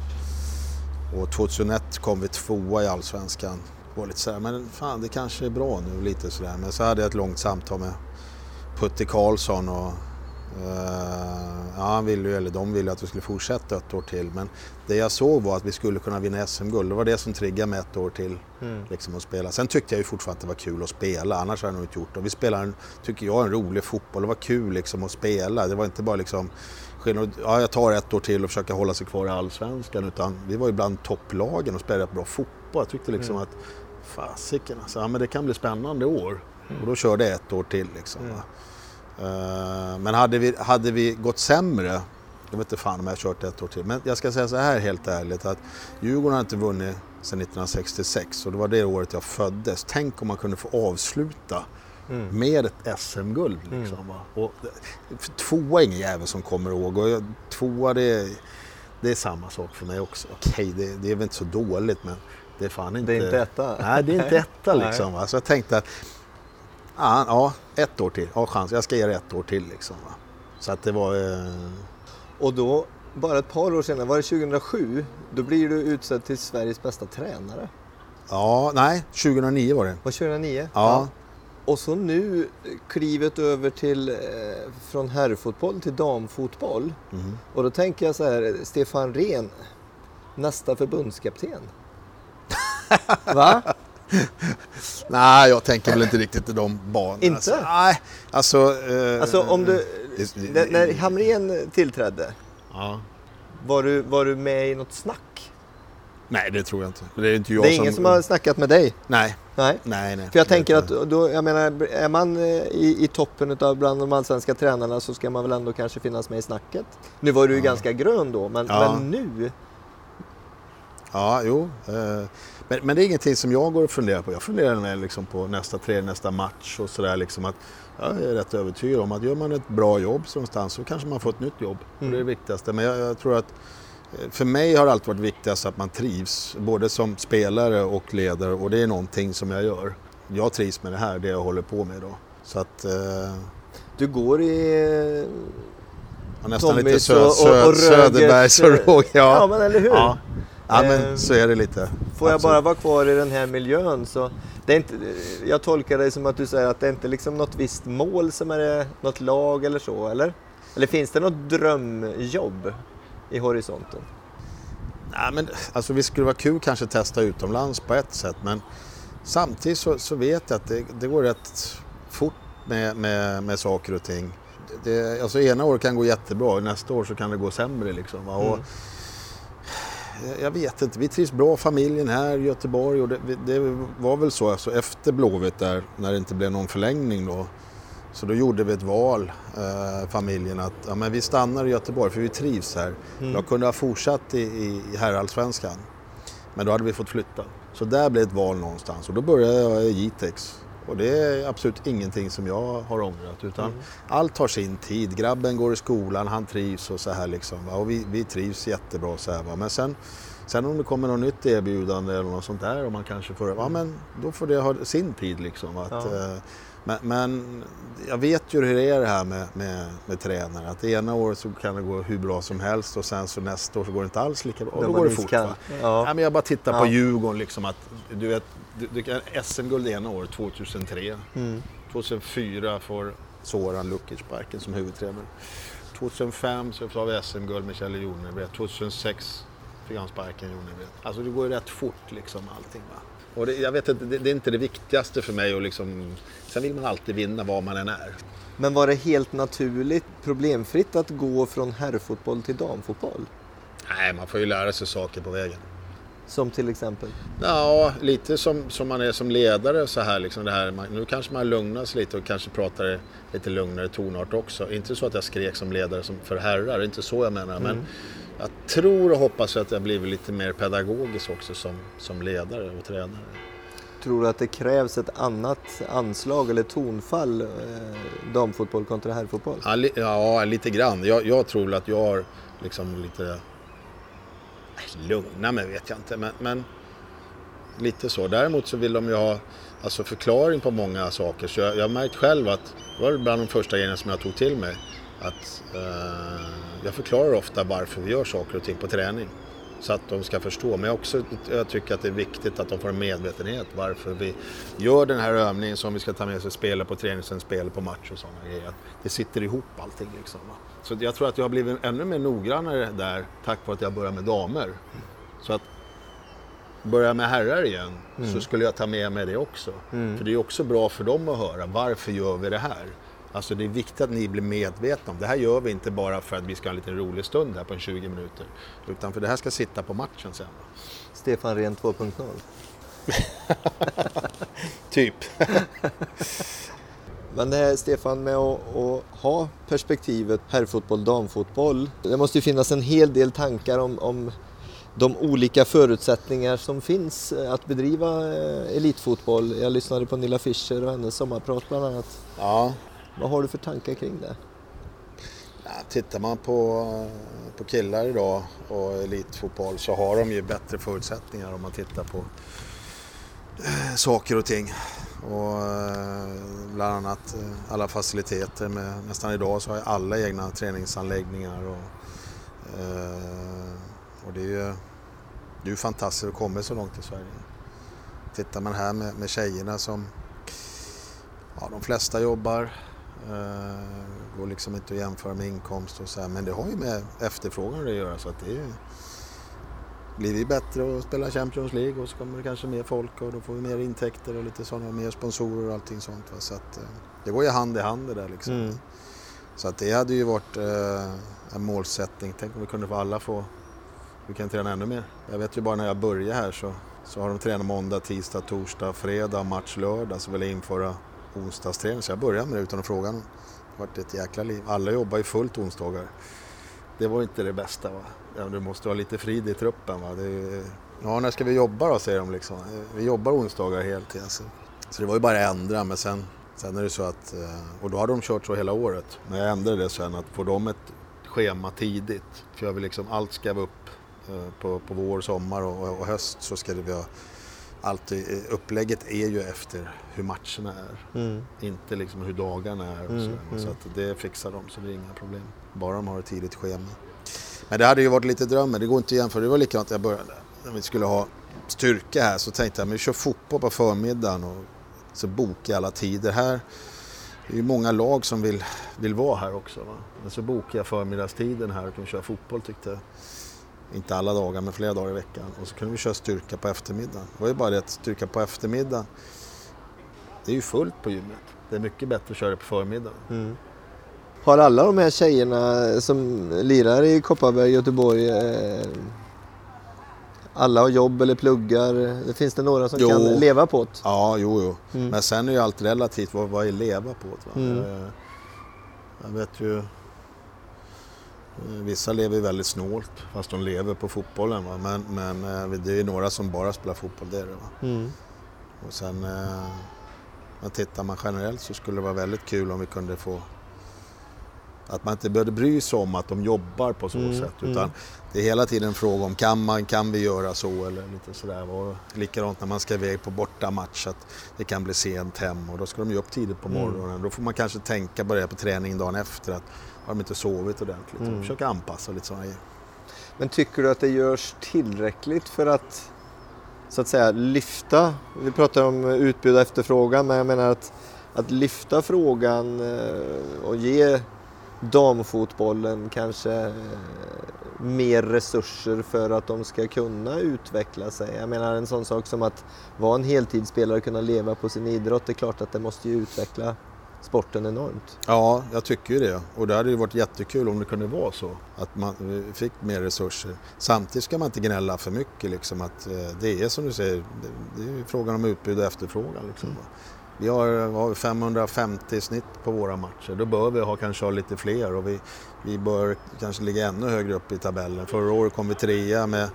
Och 2001 kom vi tvåa i Allsvenskan. Det var lite sådär, men fan det kanske är bra nu lite sådär. Men så hade jag ett långt samtal med Putte Karlsson och ja, han ville ju, eller de ville att vi skulle fortsätta ett år till. Men det jag såg var att vi skulle kunna vinna SM-guld. Det var det som triggade mig ett år till Mm. liksom att spela. Sen tyckte jag ju fortfarande att det var kul att spela, annars hade jag nog inte gjort det. Vi spelar, en, tycker jag, en rolig fotboll. Det var kul liksom att spela. Det var inte bara liksom skillnad, ja, jag tar ett år till och försöker hålla sig kvar i Allsvenskan. Utan vi var ju bland topplagen och spelade bra fotboll. Jag tyckte liksom att fasiken alltså, ja, men det kan bli spännande år. Och då körde jag ett år till liksom. Mm. Eh, men hade vi, hade vi gått sämre, jag vet inte fan om jag har kört ett år till. Men jag ska säga så här helt ärligt att Djurgården har inte vunnit sedan 1966 och det var det året jag föddes. Tänk om man kunde få avsluta Mm. med ett SM-guld. Liksom, va? och, för tvåa är ingen jävel som kommer ihåg och jag, tvåa det det är samma sak för mig också. Okej, det, det är väl inte så dåligt men det är fan inte... Det är inte etta. Nej, det är inte etta liksom. Så jag tänkte att ja, ja, ett år till, ja chans, jag ska ge det ett år till liksom. Va? Så att det var... Eh, Och då, bara ett par år senare, var det 2007, då blir du utsedd till Sveriges bästa tränare. ja, nej, 2009 var det. Var 2009? Ja. Och så nu klivet över till, eh, från herrfotboll till damfotboll. Mhm. Och då tänker jag så här, Stefan Rehn, nästa förbundskapten. Va? Nej, jag tänker väl inte riktigt i de banorna. Inte? Alltså, nej, alltså... Eh, Alltså om du, det- när, Hamrén tillträdde, Ja. var du, var du med i något snack? Nej, det tror jag inte. Det är inte jag det är ingen som har snackat med dig? Nej, Nej. nej, nej. För jag tänker att då, jag menar, är man eh, i, i toppen utav bland de allsvenska tränarna så ska man väl ändå kanske finnas med i snacket. Nu var du ju ganska grön då, men, Ja. men nu? Ja, jo. Eh, men, men det är ingenting som jag går och funderar på. Jag funderar liksom på nästa tre, nästa match och sådär. Liksom att jag är rätt övertygad om att gör man ett bra jobb någonstans så kanske man får ett nytt jobb. Och det är det viktigaste. Men jag, jag tror att eh, för mig har det alltid varit viktigast att man trivs. Både som spelare och ledare och det är någonting som jag gör. Jag trivs med det här, det jag håller på med idag. Så att... Eh, Du går i ja, nästan lite Tommys sö, och- sö, och- och Söderbergs och Roger. Ja. ja, men eller hur? Ja, ja men så är det lite. Får jag Absolut. bara vara kvar i den här miljön så det är inte, jag tolkar det som att du säger att det är inte liksom något visst mål som är det, något lag eller så, eller? Eller finns det något drömjobb i horisonten? Nej, men, alltså, visst skulle det vara kul kanske att testa utomlands på ett sätt men samtidigt så, så vet jag att det, det går rätt fort med, med, med saker och ting. Det, alltså, ena året kan gå jättebra, nästa år så kan det gå sämre. Liksom? Och, Mm. Jag- Jag vet inte, vi trivs bra familjen här i Göteborg och det, det var väl så alltså, efter Blåvitt där när det inte blev någon förlängning då. Så då gjorde vi ett val, eh, familjen, att ja, men vi stannar i Göteborg för vi trivs här. Mm. Jag kunde ha fortsatt i, i, i herrallsvenskan, men då hade vi fått flytta. Så där blev ett val någonstans och då började jag i Jitex. Och det är absolut ingenting som jag har ångrat utan Mm. allt tar sin tid. Grabben går i skolan, han trivs och så här liksom. Och vi, vi trivs jättebra så här va. Men sen, sen om det kommer något nytt erbjudande eller något sånt där och man kanske får, ja men då får det ha sin tid liksom. Att, Ja. Men, men, jag vet ju hur det är det här med, med, med tränare. Att det ena året så kan det gå hur bra som helst och sen så nästa år så går det inte alls lika bra. Och då går det fort. Ja. Ja, men jag bara tittar ja. på Djurgården liksom att du vet, du, du, SM-guld ena året 2003. Mm. 2004 får Soran Lukic sparken som huvudtränare. 2005 så har vi SM-guld med Kjell Jonevret. 2006 fick han sparken Jonevret. Alltså det går ju rätt fort liksom allting. Va? Och det, jag vet inte, det, det, är inte det viktigaste för mig. Och liksom, sen vill man alltid vinna var man än är. Men var det helt naturligt, problemfritt att gå från herrfotboll till damfotboll? Nej, man får ju lära sig saker på vägen. Som till exempel? Ja, lite som, som man är som ledare så här. Liksom det här nu kanske man lugnas lite och kanske pratar lite lugnare tonart också. Inte så att jag skrek som ledare som för herrar, inte så jag menar. Mm. Men jag tror och hoppas att jag blivit lite mer pedagogisk också som, som ledare och tränare. Tror du att det krävs ett annat anslag eller tonfall, eh, damfotboll kontra herrfotboll? Ja, li, ja lite grann. Jag, jag tror att jag har liksom lite... Lugna mig vet jag inte, men, men lite så. Däremot så vill de ju ha alltså förklaring på många saker. Så jag, jag har märkt själv att det var bland de första grejerna som jag tog till mig. Att eh, jag förklarar ofta varför vi gör saker och ting på träning. Så att de ska förstå. Men också, jag tycker att det är viktigt att de får en medvetenhet varför vi gör den här övningen som vi ska ta med sig spela på träning, sen spela på match och sådana grejer. Det sitter ihop allting liksom. Så jag tror att jag har blivit ännu mer noggrannare där tack vare att jag börjar med damer. Så att börja med herrar igen mm. så skulle jag ta med mig det också. Mm. För det är också bra för dem att höra varför gör vi det här? Alltså det är viktigt att ni blir medvetna om det här gör vi inte bara för att vi ska ha en liten rolig stund här på en 20 minuter. Utan för det här ska sitta på matchen sen. Stefan Rehn 2.0. typ. Men det här Stefan med att, att, ha perspektivet herrfotboll, damfotboll. Det måste ju finnas en hel del tankar om, om de olika förutsättningar som finns att bedriva eh, elitfotboll. Jag lyssnade på Nilla Fischer och hennes sommarprat bland annat. Ja. Vad har du för tankar kring det? Ja, tittar man på, på killar idag och elitfotboll så har de ju bättre förutsättningar om man tittar på eh, saker och ting. Och eh, bland annat eh, alla faciliteter. Med, nästan idag så har alla egna träningsanläggningar. Och, och det är ju det är fantastiskt att komma så långt i Sverige. Tittar man här med, med tjejerna som ja, de flesta jobbar Uh, går liksom inte att jämföra med inkomst och så här. Men det har ju med efterfrågan att göra så att det är, blir vi bättre att spela Champions League och så kommer det kanske mer folk och då får vi mer intäkter och lite sådana, mer sponsorer och allting sånt. Va? Så att uh, det går ju hand i hand det där liksom. Mm. Så att det hade ju varit uh, en målsättning. Tänk om vi kunde få alla få, vi kan träna ännu mer. Jag vet ju bara när jag började här så, så har de tränat måndag, tisdag, torsdag, fredag, match lördag så vill jag införa onsdagsträning så jag började med det utan att fråga någon. Det har varit ett jäkla liv. Alla jobbar ju fullt onsdagar. Det var inte det bästa. Va? Ja, du måste ha lite frid i truppen. Va? Det, ja, när ska vi jobba då, säger de liksom. Vi jobbar onsdagar heltid. Alltså. Så det var ju bara att ändra, men sen, sen är det så att... Eh, och då hade de kört så hela året. Men jag ändrade det sen, att få dem ett schema tidigt. För jag vill liksom, allt ska vara upp eh, på, på vår, sommar och, och höst så ska det vara alltid, eh, upplägget är ju efter hur matcherna är. Mm. Inte liksom hur dagarna är. Och mm, så, mm. så att det fixar de så det är inga problem. Bara de har ett tidigt schema. Men det hade ju varit lite drömmen, det går inte att jämföra. Det var likadant jag började. När vi skulle ha styrka här så tänkte jag, men vi kör fotboll på förmiddagen och så bokar alla tider här. Det är ju många lag som vill, vill vara här också. Va? Men så bokar jag förmiddagstiden här och kan köra fotboll tyckte jag. Inte alla dagar, men flera dagar i veckan. Och så kunde vi köra styrka på eftermiddagen. Det var ju bara det att styrka på eftermiddagen, det är ju fullt på gymmet. Det är mycket bättre att köra på förmiddagen. Mm. Har alla de här tjejerna som lirar i Kopparberg, Göteborg, eh, alla har jobb eller pluggar? Finns det några som jo. kan leva på det? Ja, jo, jo. Mm. Men sen är ju allt relativt. Vad, vad är leva på det? Mm. Jag, jag vet ju Eh, vissa lever väldigt snålt fast de lever på fotbollen. Va? Men, men eh, det är några som bara spelar fotboll, det är det. Va? Mm. Och sen, eh, tittar man generellt så skulle det vara väldigt kul om vi kunde få Att man inte behövde bry sig om att de jobbar på så mm, sätt. Utan mm. det är hela tiden en fråga om kan, man, kan vi göra så eller lite sådär. Och likadant när man ska iväg på bortamatch att det kan bli sent hem och då ska de ju upp tidigt på mm. morgonen. Mm. Då får man kanske tänka börja på träning dagen efter att har de inte sovit ordentligt mm. försöka anpassa lite sådana. Men tycker du att det görs tillräckligt för att så att säga lyfta, vi pratar om utbud och efterfrågan, men jag menar att, att lyfta frågan eh, och ge damfotbollen kanske eh, mer resurser för att de ska kunna utveckla sig. Jag menar en sån sak som att vara en heltidsspelare och kunna leva på sin idrott, det är klart att det måste ju utveckla sporten enormt. Ja, jag tycker ju det. Och det hade ju varit jättekul om det kunde vara så. Att man fick mer resurser. Samtidigt ska man inte gnälla för mycket. Liksom, att, eh, det är som du säger, det är frågan om utbud och efterfrågan. Liksom. Mm. Vi har, har 550 snitt på våra matcher. Då bör vi ha, kanske ha lite fler och vi, vi bör kanske ligga ännu högre upp i tabellen. Förra året kom vi trea med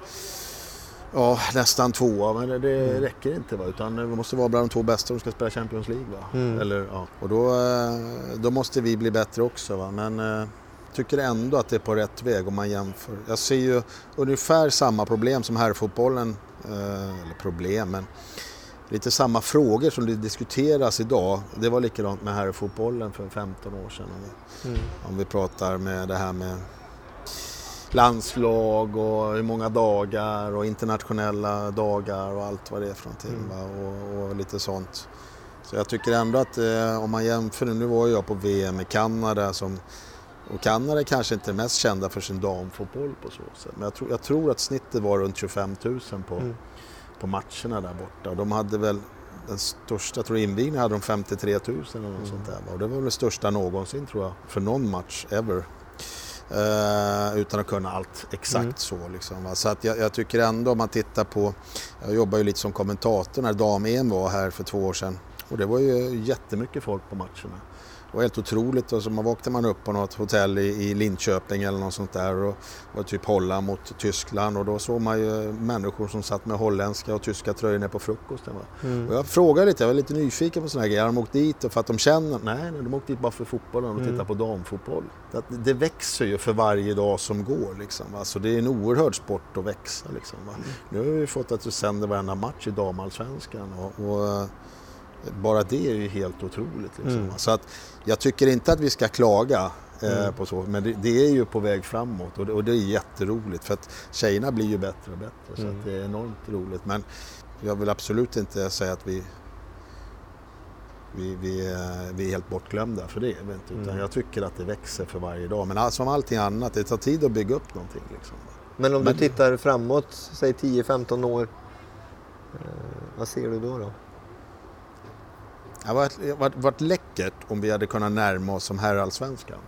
Ja, nästan tvåa, men det, mm. räcker inte. Va? Utan vi måste vara bland de två bästa om vi ska spela Champions League. Va? Mm. Eller, ja. Och då, eh, då måste vi bli bättre också. Va? Men jag eh, tycker ändå att det är på rätt väg om man jämför. Jag ser ju ungefär samma problem som herrfotbollen. Eh, eller problem, men lite samma frågor som det diskuteras idag. Det var likadant med herrfotbollen för 15 år sedan. Mm. Om vi pratar med det här med landslag och hur många dagar och internationella dagar och allt vad det är för någonting. Mm. Och, och, lite sånt. Så jag tycker ändå att eh, om man jämför, nu var jag på VM i Kanada som och Kanada är kanske inte mest kända för sin damfotboll på så sätt. Men jag tror, jag tror att snittet var runt 25 000 på, mm. på matcherna där borta. Och de hade väl den största, jag tror invigningen hade de 53 000 eller något mm. sånt där. Och det var väl det största någonsin tror jag, för någon match ever. Uh, utan att kunna allt exakt mm. så. Liksom, Så att jag, jag, tycker ändå om man tittar på, jag jobbar ju lite som kommentator när dam-EM var här för två år sedan. Och det var ju jättemycket folk på matcherna. Det var helt otroligt. Och så man vaknade man upp på något hotell i, i Linköping eller något sånt där och var typ Holland mot Tyskland och då såg man ju människor som satt med holländska och tyska tröjor ner på frukosten. Mm. Och jag frågade lite, jag var lite nyfiken på sådana här grejer. Har de åkt dit för att de känner? Nej, nej de åkte dit bara för fotbollen och mm. tittar på damfotboll. Det, det växer ju för varje dag som går liksom. Alltså, det är en oerhörd sport att växa liksom. Mm. Nu har vi fått att vi sänder varenda match i damallsvenskan och, och bara det är ju helt otroligt. Liksom. Mm. Så att jag tycker inte att vi ska klaga eh, mm. på så, men det, det, är ju på väg framåt och det, och det, är jätteroligt för att tjejerna blir ju bättre och bättre så mm. det är enormt roligt. Men jag vill absolut inte säga att vi vi, vi, eh, vi är helt bortglömda för det. Inte, utan mm. jag tycker att det växer för varje dag. Men som allting annat, det tar tid att bygga upp någonting. Liksom. Men om Men, du tittar framåt, säg 10-15 år, eh, vad ser du då? då? Det hade varit, varit läckert om vi hade kunnat närma oss som herrallsvenskan.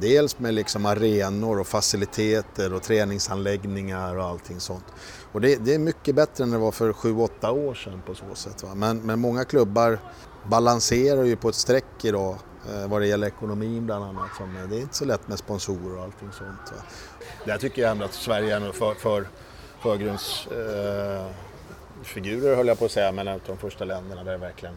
Dels med liksom arenor och faciliteter och träningsanläggningar och allting sånt. Och det, det är mycket bättre än det var för 7-8 år sedan på så sätt. Va? Men, men många klubbar balanserar ju på ett streck idag eh, vad det gäller ekonomin bland annat. Som, det är inte så lätt med sponsorer och allting sånt. Va? Där tycker jag ändå att Sverige är en för, för förgrundsfigurer eh, höll jag på att säga, men ett av de första länderna där det verkligen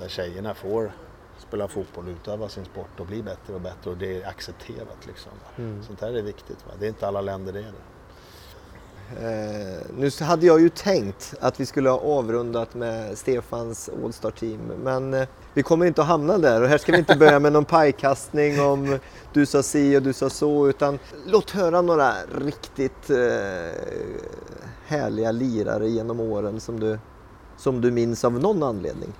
där tjejerna får spela fotboll, utöva sin sport och bli bättre och bättre och det är accepterat. Liksom. Mm. Sånt här är viktigt. Va? Det är inte alla länder det är det. Eh, nu hade jag ju tänkt att vi skulle ha avrundat med Stefans Allstar-team men eh, vi kommer inte att hamna där och här ska vi inte börja med någon pajkastning om du sa si och du sa så utan låt höra några riktigt eh, härliga lirare genom åren som du, som du minns av någon anledning.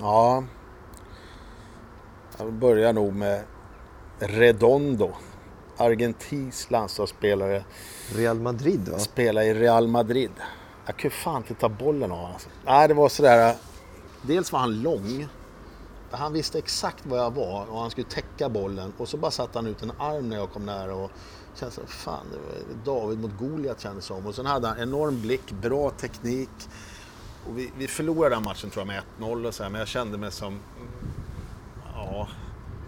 Ja, jag börjar nog med Redondo. Argentinsk landslagsspelare. Real Madrid va? Spelar i Real Madrid. Jag kunde fan inte ta bollen av alltså. Nej, det var sådär. Dels var han lång. Han visste exakt var jag var och han skulle täcka bollen och så bara satte han ut en arm när jag kom nära och kände så fan, David mot Goliat kändes som. Och sen hade han enorm blick, bra teknik. Och vi, vi förlorade den matchen tror jag med 1-0 och så här, men jag kände mig som... Ja,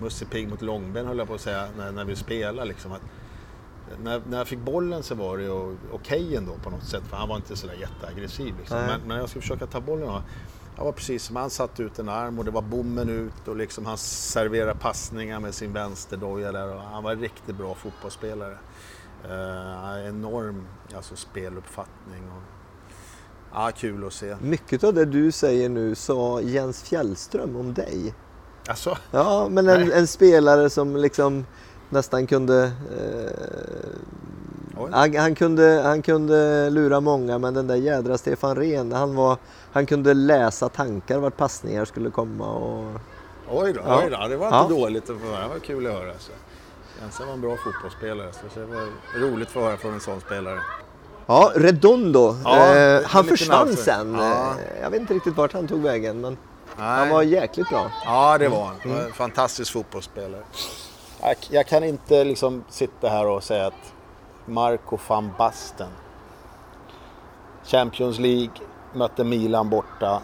Musse Pigg mot Långben höll jag på att säga när, när vi spelade. Liksom, att, när, när jag fick bollen så var det ju okej okay ändå på något sätt för han var inte sådär jätteaggressiv. Liksom. Men, men jag skulle försöka ta bollen och Han var precis som han satt ut en arm och det var bommen ut och liksom han serverade passningar med sin vänsterdoja där och han var en riktigt bra fotbollsspelare. Uh, enorm alltså, speluppfattning. Och, ja, kul att se. Mycket av det du säger nu sa Jens Fjällström om dig. Alltså? Ja, men en, en spelare som liksom nästan kunde eh, han, han, kunde, han kunde lura många men den där jädra Stefan Rehn, han, var, han kunde läsa tankar vart passningar skulle komma. Och... Oj då, ja. oj då, det var inte ja. dåligt att få höra. Det var kul att höra. Så. Jensen var en bra fotbollsspelare så det var roligt att få höra från en sån spelare. Ja, Redondo. Ja, eh, han försvann sen. Ja. Eh, jag vet inte riktigt vart han tog vägen men Nej. han var jäkligt bra. Ja, det var han. Mm. Fantastisk fotbollsspelare. Jag, jag kan inte liksom sitta här och säga att Marco van Basten. Champions League, mötte Milan borta.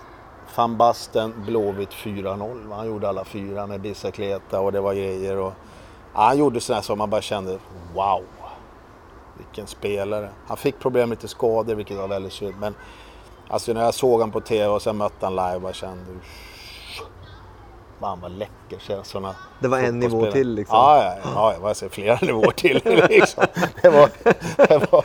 Van Basten, Blåvitt 4-0. Han gjorde alla fyra med bicicleta och det var grejer. Och, ja, han gjorde sådär som man bara kände, wow. Vilken spelare. Han fick problem med lite skador, vilket var väldigt synd. Men alltså när jag såg honom på TV och sen mötte han live, bara kände fan vad läcker känslorna. Det var en nivå till liksom? Ja, ja, ja, ja jag säger flera nivåer till. liksom. det var, det var,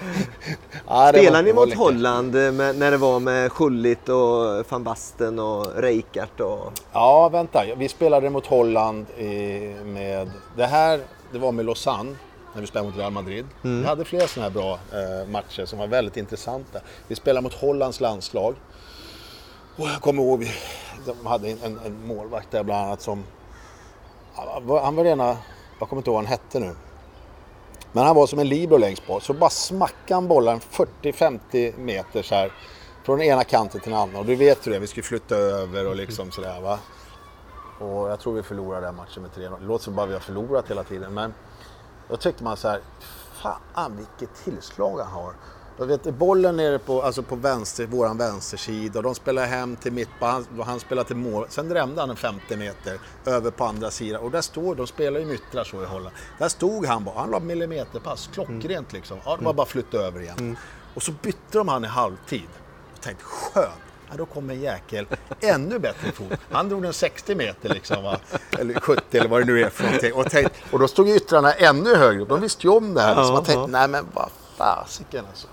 ja, Spelade ni mot Holland med, när det var med Schullit och van Basten och Reikart? Och... Ja, vänta. Vi spelade mot Holland i, med... Det här det var med Lausanne när vi spelade mot Real Madrid. Mm. Vi hade flera sådana här bra eh, matcher som var väldigt intressanta. Vi spelade mot Hollands landslag. Och jag kommer ihåg, de hade en, en målvakt där bland annat som... Han var rena... Jag kommer inte ihåg vad han hette nu. Men han var som en libero längst bort. Så bara smackade han bollen 40-50 meter så här. Från den ena kanten till den andra. Och du vet hur det vi skulle flytta över och liksom sådär va. Och jag tror vi förlorade den matchen med 3-0. Det låter som bara vi har förlorat hela tiden. Men då tyckte man så här, fan vilket tillslag han har. Jag vet, bollen nere på, alltså på vänster, våran vänstersida och de spelar hem till mittback, han, han spelar till mål. Sen drämde han en 50 meter över på andra sidan och där står, de spelar ju nyttrar så i Holland. Där stod han bara, han la millimeterpass, klockrent mm. liksom. Ja, det var bara flytta över igen. Mm. Och så bytte de han i halvtid. Jag tänkte, skönt. Ja, då kom en jäkel ännu bättre fot. Han drog en 60 meter liksom, va? eller 70 eller vad det nu är för någonting. Och, tänkte, och då stod yttrarna ännu högre De visste ju om det här. Så man tänkte, nej men vad fasiken alltså.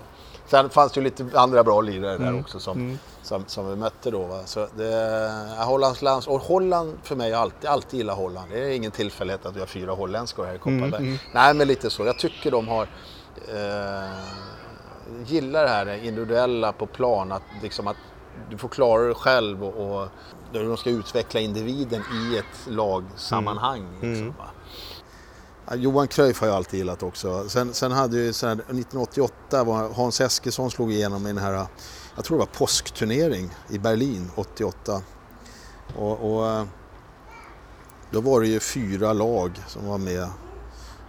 Sen fanns det ju lite andra bra lirare där mm. också som, mm. som, som, vi mötte då. Va? Så det, Hollands lands, och Holland för mig, jag har alltid, alltid gillat Holland. Det är ingen tillfällighet att vi har fyra holländskor här i Kopparberg. Mm, mm. Nej, men lite så. Jag tycker de har... Eh, gillar det här individuella på plan, att, liksom att du får klara dig själv och, och de ska utveckla individen i ett lagsammanhang. Mm. Liksom, Johan Cruyff har jag alltid gillat också. Sen, sen hade ju här, 1988 var Hans Eskilsson slog igenom i den här, jag tror det var påskturnering i Berlin 88. Och, och då var det ju fyra lag som var med.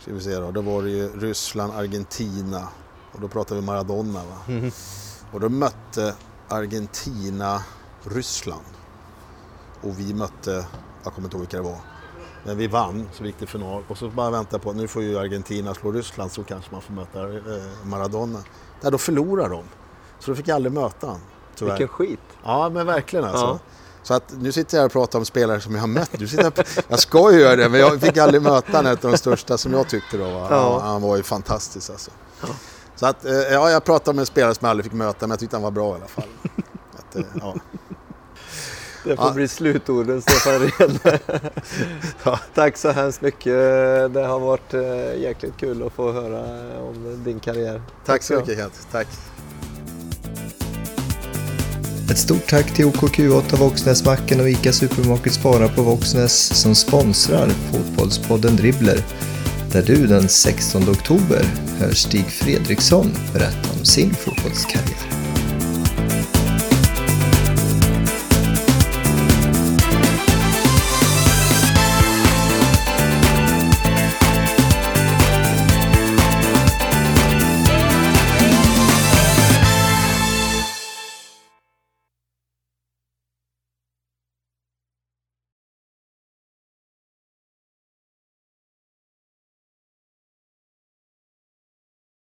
Ska vi se då. då var det ju Ryssland, Argentina och då pratar vi Maradona. Va? Mm. Och då mötte Argentina Ryssland. Och vi mötte, jag kommer inte ihåg vilka det var. Men vi vann, så vi gick till final. Och så bara vänta på, nu får ju Argentina slå Ryssland så kanske man får möta eh, Maradona. Där då förlorar de. Så då fick jag aldrig möta honom. Vilken skit! Ja, men verkligen alltså. Ja. Så att nu sitter jag och pratar om spelare som jag har mött. Du sitter jag ska ju göra det, men jag fick aldrig möta en av de största som jag tyckte då. Va? Ja. Han var ju fantastisk alltså. Ja. Så att, eh, ja, jag pratade med en spelare som jag aldrig fick möta, men jag tyckte han var bra i alla fall. Att, eh, ja. Det får ja. bli slutorden Stefan Rehn. ja. Tack så hemskt mycket. Det har varit eh, jäkligt kul att få höra om din karriär. Tack, tack så mycket Kent. Tack. Ett stort tack till OKQ8 Våxnäsmacken och ICA Supermarket Spara på Våxnäs som sponsrar Fotbollspodden Dribbler. Där du den 16 oktober hör Stig Fredriksson berätta om sin fotbollskarriär.